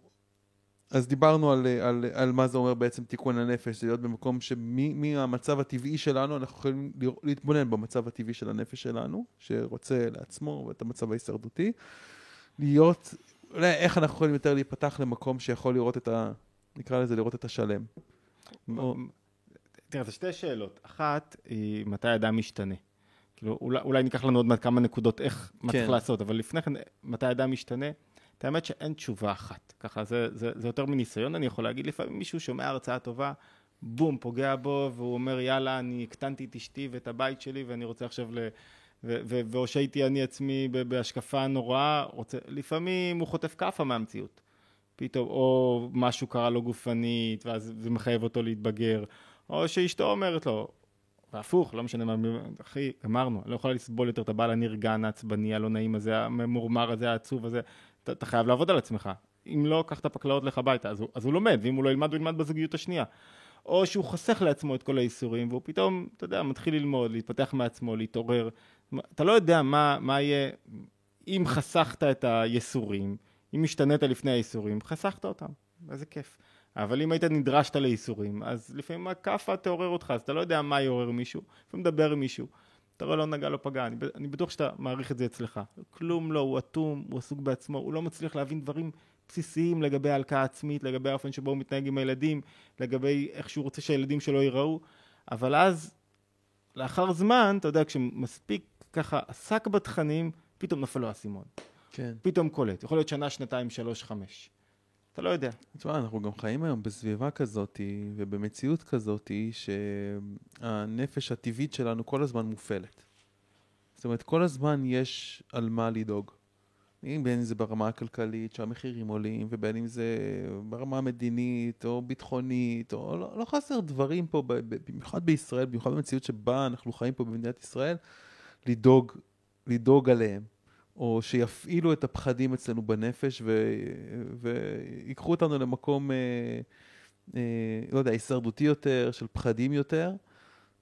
אז דיברנו על, על, על מה זה אומר בעצם תיקון הנפש, זה להיות במקום שמהמצב הטבעי שלנו, אנחנו יכולים להתבונן במצב הטבעי של הנפש שלנו, שרוצה לעצמו ואת המצב ההישרדותי, להיות, איך אנחנו יכולים יותר להיפתח למקום שיכול לראות את ה... נקרא לזה לראות את השלם. או- תראה, זה שתי שאלות. אחת, היא מתי אדם משתנה. כאילו, אולי, אולי ניקח לנו עוד מעט כמה נקודות איך, מה כן. צריך לעשות, אבל לפני כן, מתי אדם משתנה? את האמת שאין תשובה אחת. ככה, זה, זה, זה יותר מניסיון, אני יכול להגיד, לפעמים מישהו שומע הרצאה טובה, בום, פוגע בו, והוא אומר, יאללה, אני הקטנתי את אשתי ואת הבית שלי, ואני רוצה עכשיו ל... ו- ו- והושעיתי אני עצמי בהשקפה נוראה, רוצה... לפעמים הוא חוטף כאפה מהמציאות. פתאום, או משהו קרה לו גופנית, ואז זה מחייב אותו להתבגר, או שאשתו אומרת לו, והפוך, לא משנה מה, אחי, גמרנו, אני לא יכולה לסבול יותר את הבעל הנרגן, העצבני, הלא נעים הזה, הממורמר הזה, העצוב הזה, אתה, אתה חייב לעבוד על עצמך. אם לא, קח את הפקלאות לך הביתה, אז אז הוא לומד, ואם הוא לא ילמד, הוא ילמד בזוגיות השנייה. או שהוא חוסך לעצמו את כל הייסורים, והוא פתאום, אתה יודע, מתחיל ללמוד, להתפתח מעצמו, להתעורר. אתה לא יודע מה, מה יהיה, אם חסכת את הייסורים, אם השתנית לפני האיסורים, חסכת אותם, איזה כיף. אבל אם היית נדרשת לאיסורים, אז לפעמים הכאפה תעורר אותך, אז אתה לא יודע מה יעורר מישהו, לפעמים מדבר עם מישהו, אתה רואה לא נגע לא פגע, אני, אני בטוח שאתה מעריך את זה אצלך. כלום לא, הוא אטום, הוא עסוק בעצמו, הוא לא מצליח להבין דברים בסיסיים לגבי ההלקאה העצמית, לגבי האופן שבו הוא מתנהג עם הילדים, לגבי איך שהוא רוצה שהילדים שלו ייראו, אבל אז, לאחר זמן, אתה יודע, כשמספיק ככה עסק בתכנים, פתאום נפל לו האסימון. כן. פתאום קולט, יכול להיות שנה, שנתיים, שלוש, חמש. אתה לא יודע. תשמע, אנחנו גם חיים היום בסביבה כזאת ובמציאות כזאת שהנפש הטבעית שלנו כל הזמן מופעלת. זאת אומרת, כל הזמן יש על מה לדאוג. בין אם זה ברמה הכלכלית, שהמחירים עולים, ובין אם זה ברמה המדינית או ביטחונית, או לא, לא חסר דברים פה, במיוחד בישראל, במיוחד במציאות שבה אנחנו חיים פה במדינת ישראל, לדאוג, לדאוג עליהם. או שיפעילו את הפחדים אצלנו בנפש ו... ויקחו אותנו למקום, אה, אה, לא יודע, הישרדותי יותר, של פחדים יותר.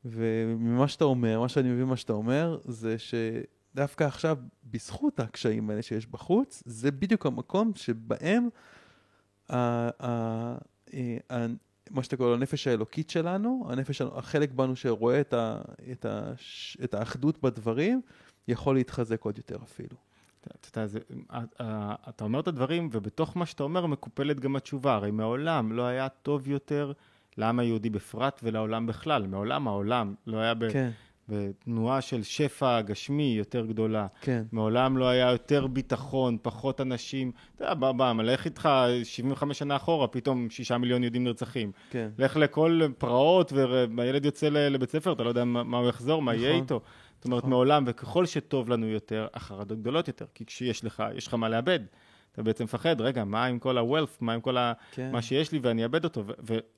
וממה שאתה אומר, מה שאני מבין ממה שאתה אומר, זה שדווקא עכשיו, בזכות הקשיים האלה שיש בחוץ, זה בדיוק המקום שבהם ה... ה... ה... מה שאתה קורא לו הנפש האלוקית שלנו, הנפש, החלק בנו שרואה את, ה, את, ה, את האחדות בדברים, יכול להתחזק עוד יותר אפילו. אתה, אתה, אתה אומר את הדברים, ובתוך מה שאתה אומר מקופלת גם התשובה. הרי מעולם לא היה טוב יותר לעם היהודי בפרט ולעולם בכלל. מעולם העולם לא היה ב, כן. בתנועה של שפע גשמי יותר גדולה. כן. מעולם לא היה יותר ביטחון, פחות אנשים. אתה יודע, בא, בא, לך איתך 75 שנה אחורה, פתאום שישה מיליון יהודים נרצחים. כן. לך לכל פרעות, והילד יוצא לבית ספר, אתה לא יודע מה, מה הוא יחזור, מה נכון. יהיה איתו. זאת אומרת, נכון. מעולם, וככל שטוב לנו יותר, החרדות גדולות יותר, כי כשיש לך, יש לך מה לאבד. אתה בעצם מפחד, רגע, מה עם כל ה-wealth, מה עם כל ה... כן. מה שיש לי ואני אאבד אותו,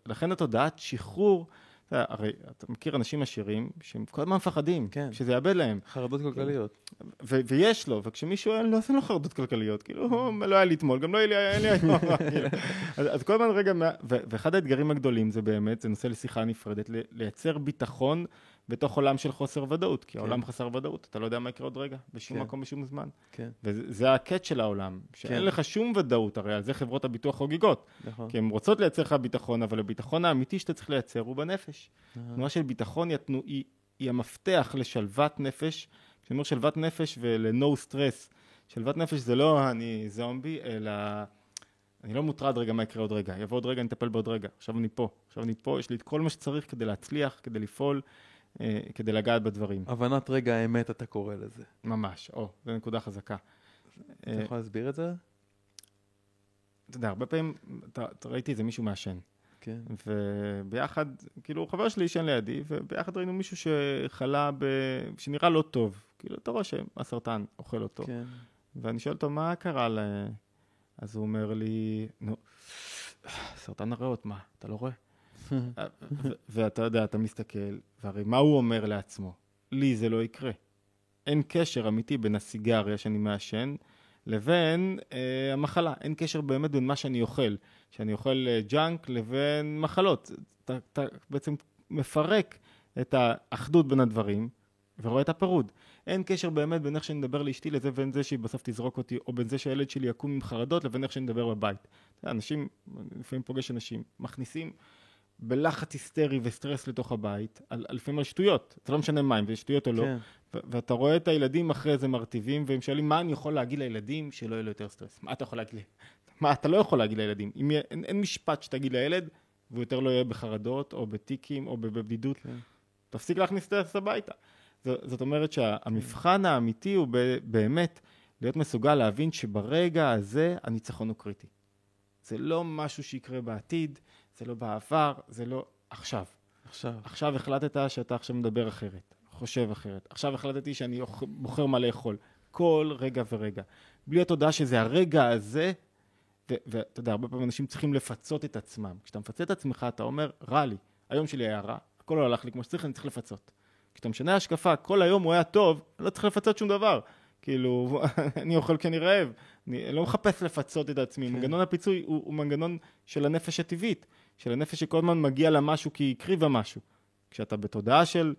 ולכן התודעת שחרור, אתה, הרי אתה מכיר אנשים עשירים שהם כל הזמן מפחדים, כן. שזה יאבד להם. חרדות כלכליות. ו- ויש לו, וכשמישהו אין לו, אז אין לו חרדות כלכליות, כאילו, לא היה לי אתמול, גם לא היה לי, היום. כאילו. אז, אז כל הזמן רגע, ו- ואחד האתגרים הגדולים זה באמת, זה נושא לשיחה נפרדת, לייצר ביטחון בתוך עולם של חוסר ודאות, כי כן. העולם חסר ודאות, אתה לא יודע מה יקרה עוד רגע, בשום כן. מקום, בשום זמן. כן. וזה הקאט של העולם, שאין כן. לך שום ודאות, הרי על זה חברות הביטוח חוגגות. נכון. כי הן רוצות לייצר לך ביטחון, אבל הביטחון האמיתי שאתה צריך לייצר הוא בנפש. תנועה של ביטחון יתנו, היא, היא המפתח לשלוות נפש. כשאני אומר שלוות נפש ול-no stress, שלוות נפש זה לא אני זומבי, אלא... אני לא מוטרד רגע מה יקרה עוד רגע, יבוא עוד רגע, אני אטפל בעוד רגע. עכשיו אני פה, עכשיו אני פה, יש לי את כל מה שצריך כדי להצליח, כדי לפעול, כדי לגעת בדברים. הבנת רגע האמת אתה קורא לזה. ממש, או, זו נקודה חזקה. אתה יכול להסביר את זה? אתה יודע, הרבה פעמים, אתה, אתה ראיתי איזה מישהו מעשן. כן. וביחד, כאילו, חבר שלי עישן לידי, וביחד ראינו מישהו שחלה ב... שנראה לא טוב. כאילו, אתה רואה שהסרטן אוכל אותו. כן. ואני שואל אותו, מה קרה ל... אז הוא אומר לי, נו, סרטן הריאות, מה, אתה לא רואה? ואתה יודע, אתה מסתכל, והרי מה הוא אומר לעצמו? לי זה לא יקרה. אין קשר אמיתי בין הסיגריה שאני מעשן לבין אה, המחלה. אין קשר באמת בין מה שאני אוכל, שאני אוכל אה, ג'אנק, לבין מחלות. אתה, אתה בעצם מפרק את האחדות בין הדברים, ורואה את הפירוד. אין קשר באמת בין איך שאני מדבר לאשתי לזה ובין זה שהיא בסוף תזרוק אותי, או בין זה שהילד שלי יקום עם חרדות לבין איך שאני מדבר בבית. אנשים, לפעמים פוגש אנשים, מכניסים בלחץ היסטרי וסטרס לתוך הבית, על, לפעמים על שטויות, זה לא משנה מה, אם זה שטויות או לא, כן. ו- ואתה רואה את הילדים אחרי זה מרטיבים, והם שואלים, מה אני יכול להגיד לילדים שלא יהיה לו יותר סטרס? מה אתה יכול להגיד? מה אתה לא יכול להגיד לילדים? אם יהיה, אין, אין משפט שתגיד לילד, והוא יותר לא יהיה בחרדות, או בטיקים, או בבדידות, כן. תפסיק להכניס סטרס הביתה. ז, זאת אומרת שהמבחן האמיתי הוא ב- באמת להיות מסוגל להבין שברגע הזה הניצחון הוא קריטי. זה לא משהו שיקרה בעתיד, זה לא בעבר, זה לא עכשיו. עכשיו. עכשיו החלטת שאתה עכשיו מדבר אחרת, חושב אחרת. עכשיו החלטתי שאני בוחר מה לאכול. כל רגע ורגע. בלי התודעה שזה הרגע הזה, ואתה יודע, הרבה פעמים אנשים צריכים לפצות את עצמם. כשאתה מפצה את עצמך, אתה אומר, רע לי, היום שלי היה רע, הכל לא הלך לי כמו שצריך, אני צריך לפצות. כשאתה משנה השקפה, כל היום הוא היה טוב, אני לא צריך לפצות שום דבר. כאילו, אני אוכל כי אני רעב. אני לא מחפש לפצות את עצמי. כן. מנגנון הפיצוי הוא, הוא מנגנון של הנפש הטבעית, של הנפש שכל הזמן מגיע לה משהו כי היא הקריבה משהו. כשאתה בתודעה של,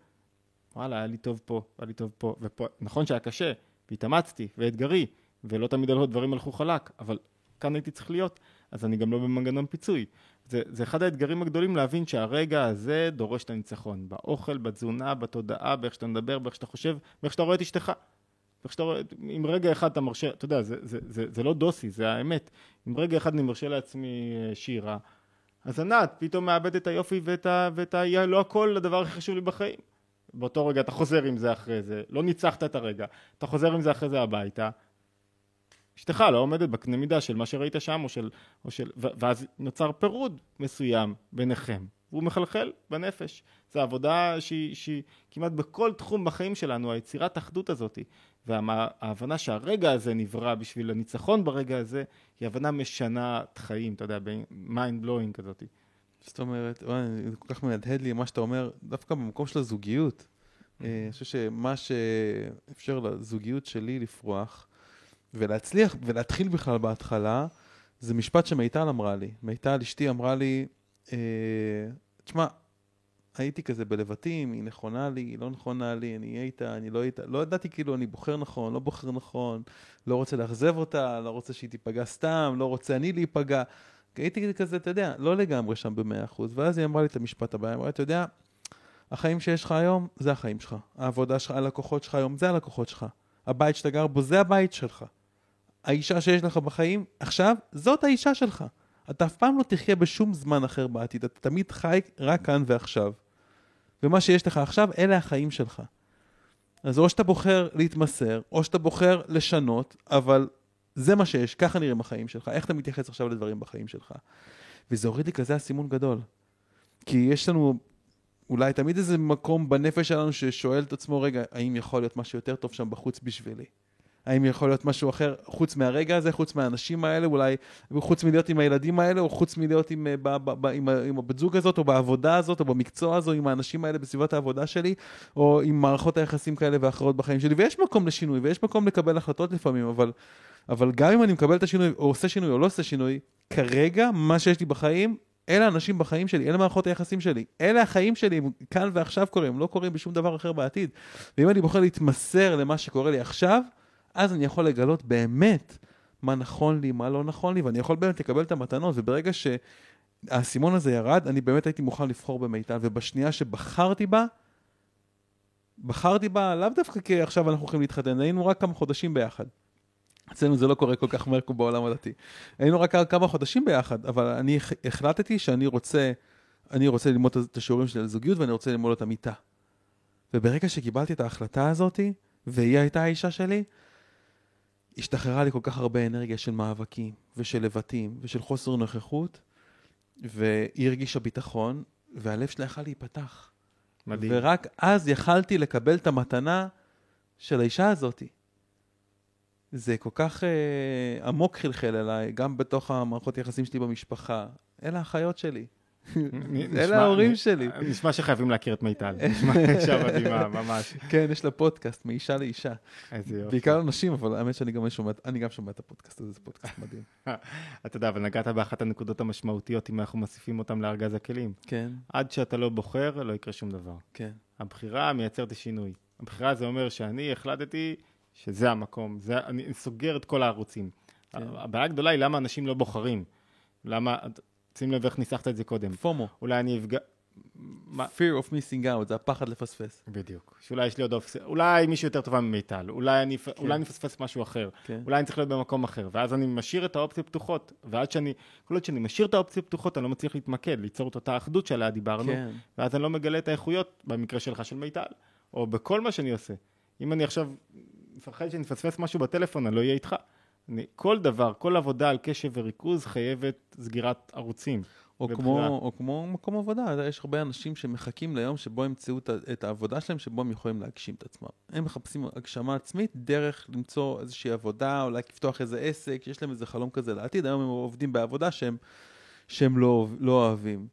וואלה, היה לי טוב פה, היה לי טוב פה, ופה, נכון שהיה קשה, והתאמצתי, ואתגרי, ולא תמיד דברים הלכו חלק, אבל כאן הייתי צריך להיות, אז אני גם לא במנגנון פיצוי. זה, זה אחד האתגרים הגדולים להבין שהרגע הזה דורש את הניצחון. באוכל, בתזונה, בתודעה, באיך שאתה מדבר, באיך שאתה חושב, באיך שאתה רואה את אשתך. ואיך שאתה רואה, אם רגע אחד אתה מרשה, אתה יודע, זה, זה, זה, זה לא דוסי, זה האמת. אם רגע אחד אני מרשה לעצמי אה, שירה, אז ענת פתאום מאבד את היופי ואת ה... ואת ה... לא הכל הדבר הכי חשוב לי בחיים. באותו רגע אתה חוזר עם זה אחרי זה, לא ניצחת את הרגע, אתה חוזר עם זה אחרי זה הביתה, אשתך לא עומדת בקנה מידה של מה שראית שם, או של, או של, ואז נוצר פירוד מסוים ביניכם, והוא מחלחל בנפש. זו עבודה שהיא, שהיא כמעט בכל תחום בחיים שלנו, היצירת האחדות הזאת, וההבנה שהרגע הזה נברא בשביל הניצחון ברגע הזה, היא הבנה משנת חיים, אתה יודע, mind blowing כזאת. זאת אומרת, זה כל כך מהדהד לי מה שאתה אומר, דווקא במקום של הזוגיות. אה, אני חושב שמה שאפשר לזוגיות שלי לפרוח, ולהצליח ולהתחיל בכלל בהתחלה, זה משפט שמיטל אמרה לי. מיטל, אשתי, אמרה לי, תשמע, הייתי כזה בלבטים, היא נכונה לי, היא לא נכונה לי, אני אהיה איתה, אני לא איתה, לא ידעתי כאילו אני בוחר נכון, לא בוחר נכון, לא רוצה לאכזב אותה, לא רוצה שהיא תיפגע סתם, לא רוצה אני להיפגע. הייתי כזה, אתה יודע, לא לגמרי שם במאה אחוז, ואז היא אמרה לי את המשפט הבא, היא אמרה, אתה יודע, החיים שיש לך היום, זה החיים שלך. העבודה שלך, הלקוחות שלך היום, זה הלקוחות שלך. הבית שאתה גר בו, זה הבית שלך. האישה שיש לך בחיים, עכשיו, זאת האישה שלך. אתה אף פעם לא תחיה בשום זמן אחר בעתיד, אתה תמיד חי רק כאן ועכשיו. ומה שיש לך עכשיו, אלה החיים שלך. אז או שאתה בוחר להתמסר, או שאתה בוחר לשנות, אבל זה מה שיש, ככה נראים החיים שלך. איך אתה מתייחס עכשיו לדברים בחיים שלך? וזה הוריד לי כזה אסימון גדול. כי יש לנו אולי תמיד איזה מקום בנפש שלנו ששואל את עצמו, רגע, האם יכול להיות משהו יותר טוב שם בחוץ בשבילי? האם יכול להיות משהו אחר חוץ מהרגע הזה, חוץ מהאנשים האלה, אולי חוץ מלהיות עם הילדים האלה, או חוץ מלהיות עם, ב, ב, ב, עם, עם הבת זוג הזאת, או בעבודה הזאת, או במקצוע הזו, עם האנשים האלה בסביבת העבודה שלי, או עם מערכות היחסים כאלה ואחרות בחיים שלי. ויש מקום לשינוי, ויש מקום לקבל החלטות לפעמים, אבל, אבל גם אם אני מקבל את השינוי, או עושה שינוי או לא עושה שינוי, כרגע, מה שיש לי בחיים, אלה האנשים בחיים שלי, אלה מערכות היחסים שלי, אלה החיים שלי, הם כאן ועכשיו קורים, לא קורים בשום דבר אחר בעתיד. ואם אני בוחר להתמסר למה שקורה לי עכשיו, אז אני יכול לגלות באמת מה נכון לי, מה לא נכון לי, ואני יכול באמת לקבל את המתנות, וברגע שהאסימון הזה ירד, אני באמת הייתי מוכן לבחור במיטל, ובשנייה שבחרתי בה, בחרתי בה לאו דווקא כי עכשיו אנחנו הולכים להתחתן, היינו רק כמה חודשים ביחד. אצלנו זה לא קורה כל כך מהר כמו בעולם הדתי. היינו רק כמה חודשים ביחד, אבל אני החלטתי שאני רוצה, אני רוצה ללמוד את השיעורים שלי על זוגיות ואני רוצה ללמוד את המיטה. וברגע שקיבלתי את ההחלטה הזאתי, והיא הייתה האישה שלי, השתחררה לי כל כך הרבה אנרגיה של מאבקים ושל לבטים ושל חוסר נוכחות, והיא הרגישה ביטחון, והלב שלה יכל להיפתח. מדהים. ורק אז יכלתי לקבל את המתנה של האישה הזאתי. זה כל כך אה, עמוק חלחל אליי, גם בתוך המערכות יחסים שלי במשפחה. אלה החיות שלי. אלה ההורים שלי. נשמע שחייבים להכיר את מיטל. נשמע אישה מדהימה, ממש. כן, יש לה פודקאסט, מאישה לאישה. איזה יופי. בעיקר נשים, אבל האמת שאני גם שומע, אני גם שומע את הפודקאסט הזה, זה פודקאסט מדהים. אתה יודע, אבל נגעת באחת הנקודות המשמעותיות, אם אנחנו מוסיפים אותם לארגז הכלים. כן. עד שאתה לא בוחר, לא יקרה שום דבר. כן. הבחירה מייצרת השינוי. הבחירה זה אומר שאני החלטתי שזה המקום, זה, אני סוגר את כל הערוצים. כן. הבעיה הגדולה היא למה אנשים לא בוחרים. למה, שים לב איך ניסחת את זה קודם. פומו. אולי אני אפגע... fear of missing out, זה הפחד לפספס. בדיוק. שאולי יש לי עוד אופציה, אולי מישהו יותר טובה ממיטל, אולי אני, כן. אולי אני אפספס משהו אחר, כן. אולי אני צריך להיות במקום אחר, ואז אני משאיר את האופציות פתוחות, ועד שאני, כל עוד שאני משאיר את האופציות פתוחות, אני לא מצליח להתמקד, ליצור את אותה אחדות שעליה דיברנו, כן. ואז אני לא מגלה את האיכויות, במקרה שלך של מיטל, או בכל מה שאני עושה. אם אני עכשיו מפחד שאני אפספס משהו בטלפון, אני לא אהיה איתך. כל דבר, כל עבודה על קשב וריכוז חייבת סגירת ערוצים. או כמו, או כמו מקום עבודה, יש הרבה אנשים שמחכים ליום שבו ימצאו את העבודה שלהם, שבו הם יכולים להגשים את עצמם. הם מחפשים הגשמה עצמית דרך למצוא איזושהי עבודה, אולי לפתוח איזה עסק, יש להם איזה חלום כזה לעתיד, היום הם עובדים בעבודה שהם, שהם לא, לא אוהבים.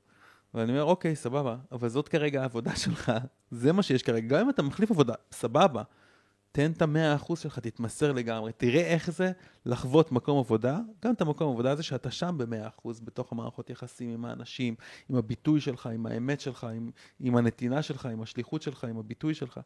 ואני אומר, אוקיי, סבבה, אבל זאת כרגע העבודה שלך, זה מה שיש כרגע. גם אם אתה מחליף עבודה, סבבה. תן את המאה אחוז שלך, תתמסר לגמרי, תראה איך זה לחוות מקום עבודה, גם את המקום עבודה הזה שאתה שם במאה אחוז, בתוך המערכות יחסים עם האנשים, עם הביטוי שלך, עם האמת שלך, עם, עם הנתינה שלך, עם השליחות שלך, עם הביטוי שלך.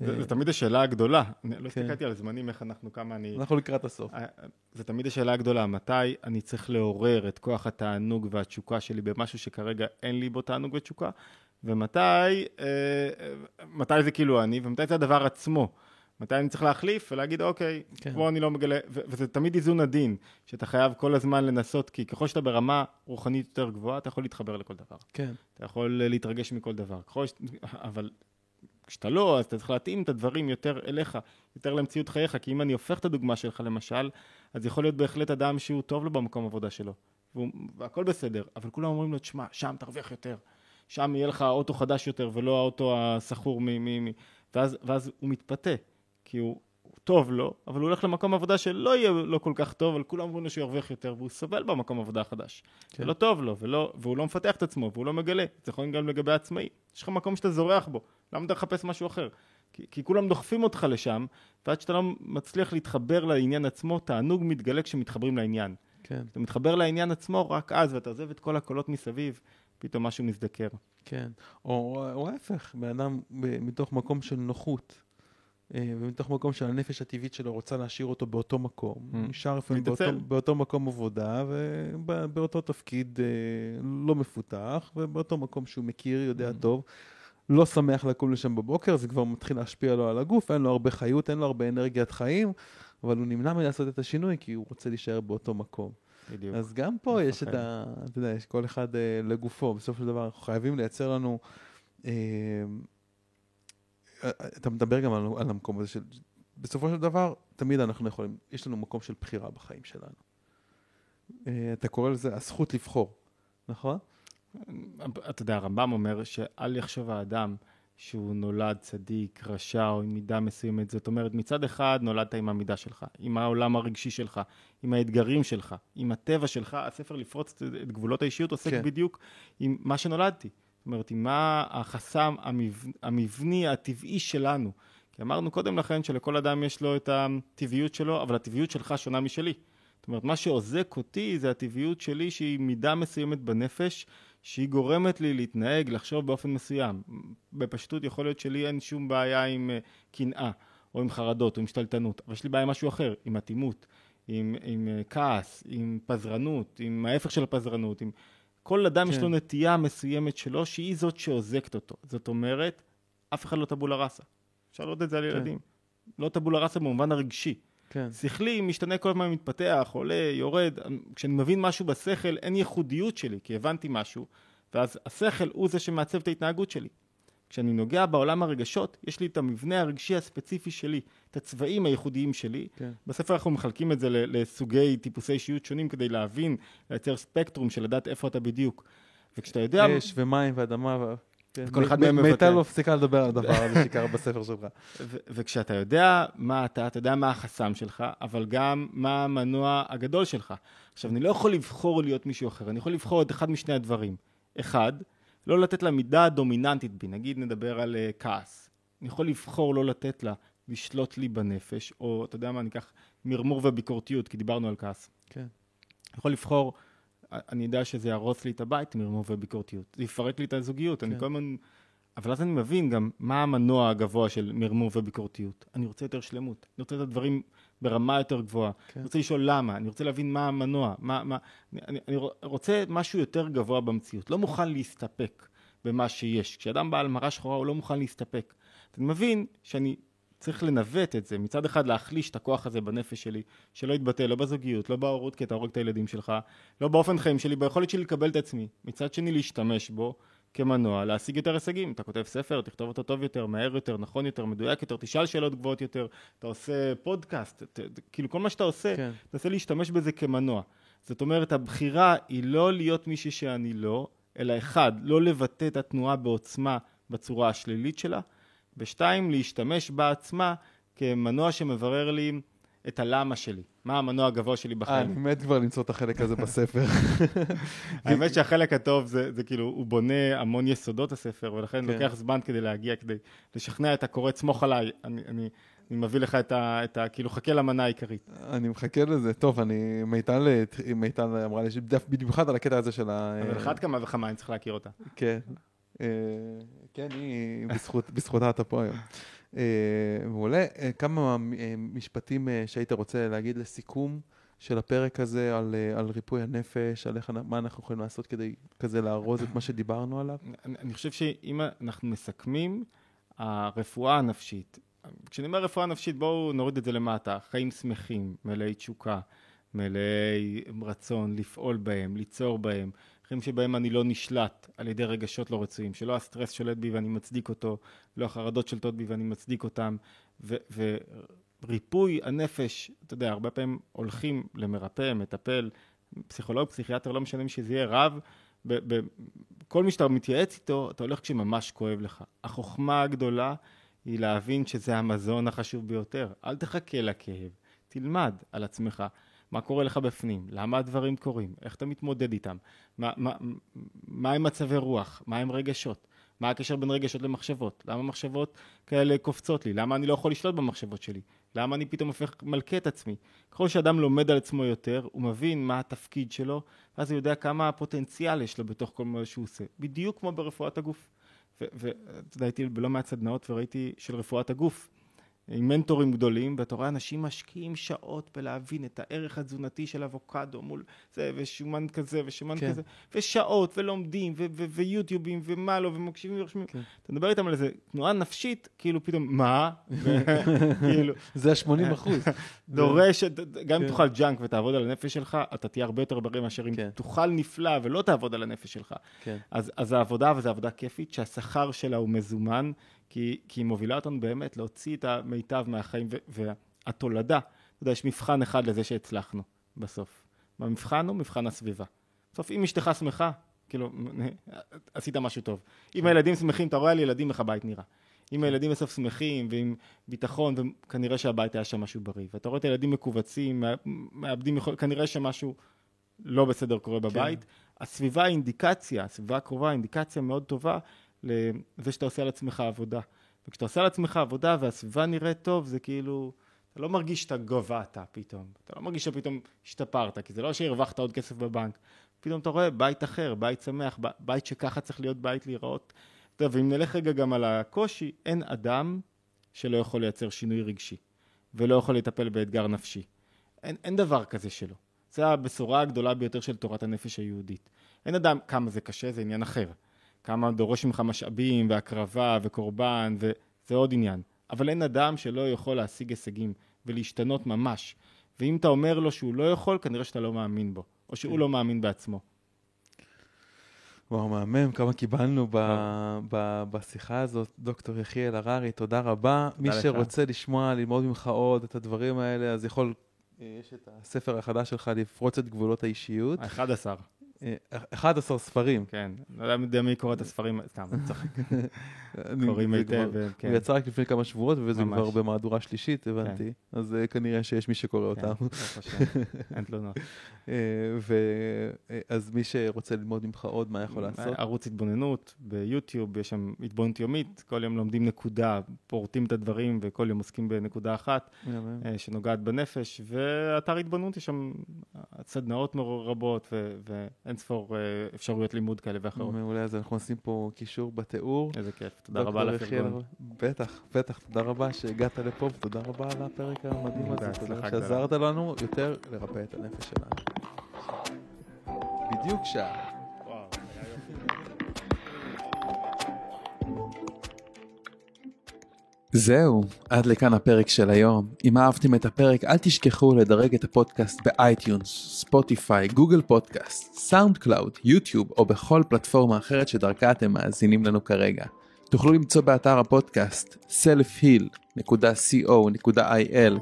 זה זה תמיד השאלה הגדולה. אני לא כן. הסתכלתי על זמנים, איך אנחנו, כמה אני... אנחנו לקראת הסוף. אה, זה תמיד השאלה הגדולה, מתי אני צריך לעורר את כוח התענוג והתשוקה שלי במשהו שכרגע אין לי בו תענוג ותשוקה, ומתי אה, אה, מתי זה כאילו אני, ומתי זה הדבר עצמו. מתי אני צריך להחליף ולהגיד, אוקיי, כן. פה אני לא מגלה, ו- וזה תמיד איזון עדין, שאתה חייב כל הזמן לנסות, כי ככל שאתה ברמה רוחנית יותר גבוהה, אתה יכול להתחבר לכל דבר. כן, אתה יכול אה, להתרגש מכל דבר. ככל ש... אבל כשאתה לא, אז אתה צריך להתאים את הדברים יותר אליך, יותר למציאות חייך, כי אם אני הופך את הדוגמה שלך למשל, אז יכול להיות בהחלט אדם שהוא טוב לו במקום עבודה שלו, והוא, והכל בסדר, אבל כולם אומרים לו, תשמע, שם תרוויח יותר, שם יהיה לך אוטו חדש יותר ולא האוטו הסחור מ... מ, מ... ואז, ואז הוא מתפתה, כי הוא... הוא טוב לו, אבל הוא הולך למקום עבודה שלא יהיה לו כל כך טוב, אבל כולם אומרים לו שהוא ירוויח יותר, והוא סובל במקום עבודה החדש. כן. זה לא טוב לו, ולא, והוא לא מפתח את עצמו, והוא לא מגלה. זה יכול גם לגבי עצמאי. יש לך מקום שאתה זורח בו, למה אתה מחפש משהו אחר? כי, כי כולם דוחפים אותך לשם, ועד שאתה לא מצליח להתחבר לעניין עצמו, תענוג מתגלה כשמתחברים לעניין. כן, אתה מתחבר לעניין עצמו רק אז, ואתה עוזב את כל הקולות מסביב, פתאום משהו מזדקר. כן. או, או ההפך, בן אדם מתוך מקום של נוחות, ומתוך מקום שהנפש הטבעית שלו רוצה להשאיר אותו באותו מקום, Mm. נשאר לפעמים באותו, מקום עבודה, ובאותו תפקיד אה, לא מפותח, ובאותו מקום שהוא מכיר, יודע Mm. טוב. לא שמח לקום לשם בבוקר, זה כבר מתחיל להשפיע לו על הגוף, אין לו הרבה חיות, אין לו הרבה אנרגיית חיים, אבל הוא נמנע מלעשות את השינוי כי הוא רוצה להישאר באותו מקום. בדיוק. אז גם פה יש את. ה... אתה יודע, יש כל אחד אה, לגופו. בסופו של דבר, אנחנו חייבים לייצר לנו... אה, אה, אתה מדבר גם על, על המקום הזה של... בסופו של דבר, תמיד אנחנו יכולים, יש לנו מקום של בחירה בחיים שלנו. אה, אתה קורא לזה הזכות לבחור, נכון? אתה יודע, הרמב"ם אומר שאל יחשוב האדם שהוא נולד צדיק, רשע או עם מידה מסוימת. זאת אומרת, מצד אחד נולדת עם המידה שלך, עם העולם הרגשי שלך, עם האתגרים שלך, עם הטבע שלך. הספר לפרוץ את גבולות האישיות עוסק כן. בדיוק עם מה שנולדתי. זאת אומרת, מה החסם המבנ... המבני, הטבעי שלנו. כי אמרנו קודם לכן שלכל אדם יש לו את הטבעיות שלו, אבל הטבעיות שלך שונה משלי. זאת אומרת, מה שעוזק אותי זה הטבעיות שלי שהיא מידה מסוימת בנפש, שהיא גורמת לי להתנהג, לחשוב באופן מסוים. בפשטות יכול להיות שלי אין שום בעיה עם אה, קנאה, או עם חרדות, או עם שתלטנות, אבל יש לי בעיה עם משהו אחר, עם אטימות, עם, עם אה, כעס, עם פזרנות, עם ההפך של הפזרנות, עם... כל אדם יש כן. לו נטייה מסוימת שלו, שהיא זאת שעוזקת אותו. זאת אומרת, אף אחד לא טבולה ראסה. אפשר לראות את זה על כן. ילדים. לא טבולה ראסה במובן הרגשי. כן. שכלי משתנה כל הזמן, מתפתח, עולה, יורד. כשאני מבין משהו בשכל, אין ייחודיות שלי, כי הבנתי משהו, ואז השכל הוא זה שמעצב את ההתנהגות שלי. כשאני נוגע בעולם הרגשות, יש לי את המבנה הרגשי הספציפי שלי, את הצבעים הייחודיים שלי. כן. בספר אנחנו מחלקים את זה לסוגי טיפוסי אישיות שונים כדי להבין, לייצר ספקטרום של לדעת איפה אתה בדיוק. וכשאתה יודע... אש ומים ואדמה. ו... כן. וכל אחד מהם מ- מיטל מבטא. לא מפסיקה לדבר על הדבר הזה שקרה בספר שלך. וכשאתה יודע מה אתה, אתה יודע מה החסם שלך, אבל גם מה המנוע הגדול שלך. עכשיו, אני לא יכול לבחור להיות מישהו אחר, אני יכול לבחור את אחד משני הדברים. אחד, לא לתת לה מידה דומיננטית בי, נגיד נדבר על uh, כעס. אני יכול לבחור לא לתת לה לשלוט לי בנפש, או אתה יודע מה, אני אקח מרמור וביקורתיות, כי דיברנו על כעס. כן. אני יכול לבחור, אני יודע שזה יהרוס לי את הבית, מרמור וביקורתיות. זה יפרק לי את הזוגיות, אני כן. כל הזמן... אבל אז אני מבין גם מה המנוע הגבוה של מרמור וביקורתיות. אני רוצה יותר שלמות, אני רוצה את הדברים ברמה יותר גבוהה. כן. אני רוצה לשאול למה, אני רוצה להבין מה המנוע, מה, מה... אני, אני, רוצה משהו יותר גבוה במציאות. לא מוכן להסתפק במה שיש. כשאדם בעל מראה שחורה הוא לא מוכן להסתפק. אני מבין שאני צריך לנווט את זה, מצד אחד להחליש את הכוח הזה בנפש שלי, שלא יתבטא לא בזוגיות, לא בהורות, כי אתה הורג את הילדים שלך, לא באופן חיים שלי, ביכולת שלי לקבל את עצמי. מצד שני להשתמש בו כמנוע, להשיג יותר הישגים. אתה כותב ספר, תכתוב אותו טוב יותר, מהר יותר, נכון יותר, מדויק יותר, תשאל שאלות גבוהות יותר, אתה עושה פודקאסט, ת, ת, כאילו כל מה שאתה עושה, כן. תנסה להשתמש בזה כמנוע. זאת אומרת, הבחירה היא לא להיות מישהי שאני לא, אלא אחד, לא לבטא את התנועה בעוצמה בצורה השלילית שלה, ושתיים, להשתמש בעצמה כמנוע שמברר לי את הלמה שלי, מה המנוע הגבוה שלי אה, בחיים. אני מת כבר למצוא את החלק הזה בספר. האמת שהחלק הטוב זה, זה כאילו, הוא בונה המון יסודות הספר, ולכן כן. לוקח זמן כדי להגיע, כדי לשכנע את הקורא, סמוך עליי, אני, אני, אני מביא לך את ה, את ה... כאילו, חכה למנה העיקרית. אני מחכה לזה. טוב, אני... מיטל מיטל אמרה לי, במיוחד על הקטע הזה של ה... אבל אחת כמה וכמה, אני צריך להכיר אותה. כן. אה, כן, היא, בזכות, בזכותה אתה פה היום. אה, מעולה. אה, כמה אה, משפטים אה, שהיית רוצה להגיד לסיכום של הפרק הזה על, אה, על ריפוי הנפש, על איך, מה אנחנו יכולים לעשות כדי כזה לארוז את מה שדיברנו עליו? אני, אני חושב שאם אנחנו מסכמים, הרפואה הנפשית, כשאני אומר רפואה נפשית, בואו נוריד את זה למטה, חיים שמחים, מלאי תשוקה, מלאי רצון לפעול בהם, ליצור בהם, חיים שבהם אני לא נשלט על ידי רגשות לא רצויים, שלא הסטרס שולט בי ואני מצדיק אותו, לא החרדות שולטות בי ואני מצדיק אותם, ו- וריפוי הנפש, אתה יודע, הרבה פעמים הולכים למרפא, מטפל, פסיכולוג, פסיכיאטר, לא משנה שזה יהיה, רב, ב- ב- מי שאתה מתייעץ איתו, אתה הולך כשממש כואב לך. החוכמה הגדולה היא להבין שזה המזון החשוב ביותר. אל תחכה לכאב, תלמד על עצמך. מה קורה לך בפנים, למה הדברים קורים, איך אתה מתמודד איתם, מה, מה, מה עם מצבי רוח, מה עם רגשות, מה הקשר בין רגשות למחשבות, למה מחשבות כאלה קופצות לי, למה אני לא יכול לשלוט במחשבות שלי, למה אני פתאום הופך מלכה את עצמי. ככל שאדם לומד על עצמו יותר, הוא מבין מה התפקיד שלו, ואז הוא יודע כמה הפוטנציאל יש לו בתוך כל מה שהוא עושה, בדיוק כמו ברפואת הגוף. ואתה יודע, הייתי בלא מעט סדנאות וראיתי של רפואת הגוף. עם מנטורים גדולים, ואתה רואה אנשים משקיעים שעות בלהבין את הערך התזונתי של אבוקדו מול זה, ושומן כזה, ושומן כן. כזה, ושעות, ולומדים, ו- ו- ויוטיובים, ומה לא, ומקשיבים ורושמים. כן. אתה מדבר איתם על איזה תנועה נפשית, כאילו פתאום, מה? כאילו, זה ה-80 אחוז. דורש, גם אם כן. תאכל ג'אנק ותעבוד על הנפש שלך, אתה תהיה הרבה יותר בריא מאשר אם כן. תאכל נפלא ולא תעבוד על הנפש שלך. כן. אז, אז העבודה, וזו עבודה כיפית, שהשכר שלה הוא מזומן, כי, כי היא מובילה אותנו באמת להוציא את המיטב מהחיים, ו, והתולדה, אתה יודע, יש מבחן אחד לזה שהצלחנו בסוף. והמבחן הוא מבחן הסביבה. בסוף, אם אשתך שמחה, כאילו, עשית משהו טוב. אם הילדים שמחים, אתה רואה על ילדים איך הבית נראה. אם הילדים בסוף שמחים ועם ביטחון, וכנראה שהבית היה שם משהו בריא. ואתה רואה את הילדים מכווצים, מא- מאבדים יכול... כנראה שמשהו לא בסדר קורה בבית. כן. הסביבה היא אינדיקציה, הסביבה הקרובה היא אינדיקציה מאוד טובה לזה שאתה עושה על עצמך עבודה. וכשאתה עושה על עצמך עבודה והסביבה נראית טוב, זה כאילו, אתה לא מרגיש שאתה גבהת פתאום. אתה לא מרגיש שפתאום השתפרת, כי זה לא שהרווחת עוד כסף בבנק. פתאום אתה רואה בית אחר, בית שמח, ב- בית שככה צריך להיות בית להיראות. טוב, ואם נלך רגע גם על הקושי, אין אדם שלא יכול לייצר שינוי רגשי, ולא יכול לטפל באתגר נפשי. אין, אין דבר כזה שלא. זו הבשורה הגדולה ביותר של תורת הנפש היהודית. אין אדם, כמה זה קשה, זה עניין אחר. כמה דורש ממך משאבים והקרבה וקורבן, וזה עוד עניין. אבל אין אדם שלא יכול להשיג הישגים ולהשתנות ממש. ואם אתה אומר לו שהוא לא יכול, כנראה שאתה לא מאמין בו, או שהוא לא מאמין בעצמו. וואו, מהמם, כמה קיבלנו ב, ב, בשיחה הזאת. דוקטור יחיאל הררי, תודה רבה. מי לך. שרוצה לשמוע, ללמוד ממך עוד את הדברים האלה, אז יכול, אה, יש את הספר החדש שלך, לפרוץ את גבולות האישיות. ה-11, אה, 11 ספרים. כן. לא יודע מי קורא את הספרים, סתם, אני צוחק. קוראים היטב, כן. הוא יצא רק לפני כמה שבועות, וזה. כבר במהדורה שלישית, הבנתי. אז אה, כנראה שיש מי שקורא כן, אותם. אין תלונות. אה, אה, אז מי שרוצה ללמוד ממך עוד, מה יכול לעשות? ערוץ התבוננות ביוטיוב, יש שם התבוננות יומית, כל יום לומדים נקודה, פורטים את הדברים וכל יום עוסקים בנקודה אחת שנוגעת בנפש, ואתר התבוננות יש שם סדנאות רבות ואין ספור אה, אפשרויות לימוד כאלה ואחרות. מעולה, אז אנחנו נשים פה קישור בתיאור. איזה כיף, תודה רבה הפרגון. בטח, בטח, תודה רבה שהגעת לפה, ותודה רבה על הפרק המדהים הזה, תודה. שעזרת לנו יותר לרפא את הנפש שלנו. בדיוק שעה. זהו, עד לכאן הפרק של היום. אם אהבתם את הפרק, אל תשכחו לדרג את הפודקאסט ב iTunes, Spotify, Google Podcast, SoundCloud, YouTube או בכל פלטפורמה אחרת שדרכה אתם מאזינים לנו כרגע. תוכלו למצוא באתר הפודקאסט selfheal.co.il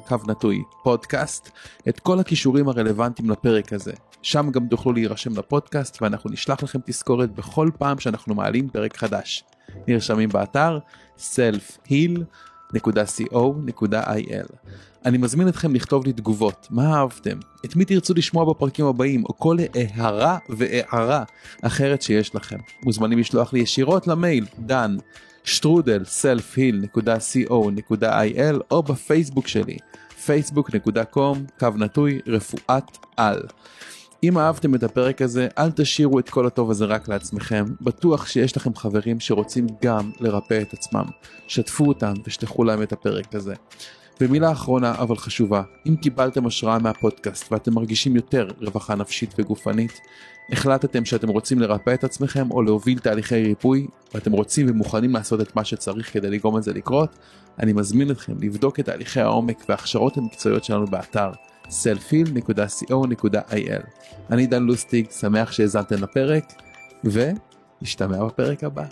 קו נטוי פודקאסט את כל הקישורים הרלוונטיים לפרק הזה. שם גם תוכלו להירשם לפודקאסט ואנחנו נשלח לכם תזכורת בכל פעם שאנחנו מעלים פרק חדש. נרשמים באתר selfheal.co.il. אני מזמין אתכם לכתוב לי תגובות, מה אהבתם, את מי תרצו לשמוע בפרקים הבאים, או כל הערה והערה אחרת שיש לכם. מוזמנים לשלוח לי ישירות למייל, דן, שטרודל, selfheal.co.il, או בפייסבוק שלי, facebook.com, קו נטוי, רפואת על. אם אהבתם את הפרק הזה, אל תשאירו את כל הטוב הזה רק לעצמכם. בטוח שיש לכם חברים שרוצים גם לרפא את עצמם. שתפו אותם ושלחו להם את הפרק הזה. ומילה אחרונה אבל חשובה, אם קיבלתם השראה מהפודקאסט ואתם מרגישים יותר רווחה נפשית וגופנית, החלטתם שאתם רוצים לרפא את עצמכם או להוביל תהליכי ריפוי, ואתם רוצים ומוכנים לעשות את מה שצריך כדי לגרום לזה לקרות, אני מזמין אתכם לבדוק את תהליכי העומק וההכשרות המקצועיות שלנו באתר selfil.co.il. אני דן לוסטיג, שמח שהאזנתם לפרק, ונשתמע בפרק הבא.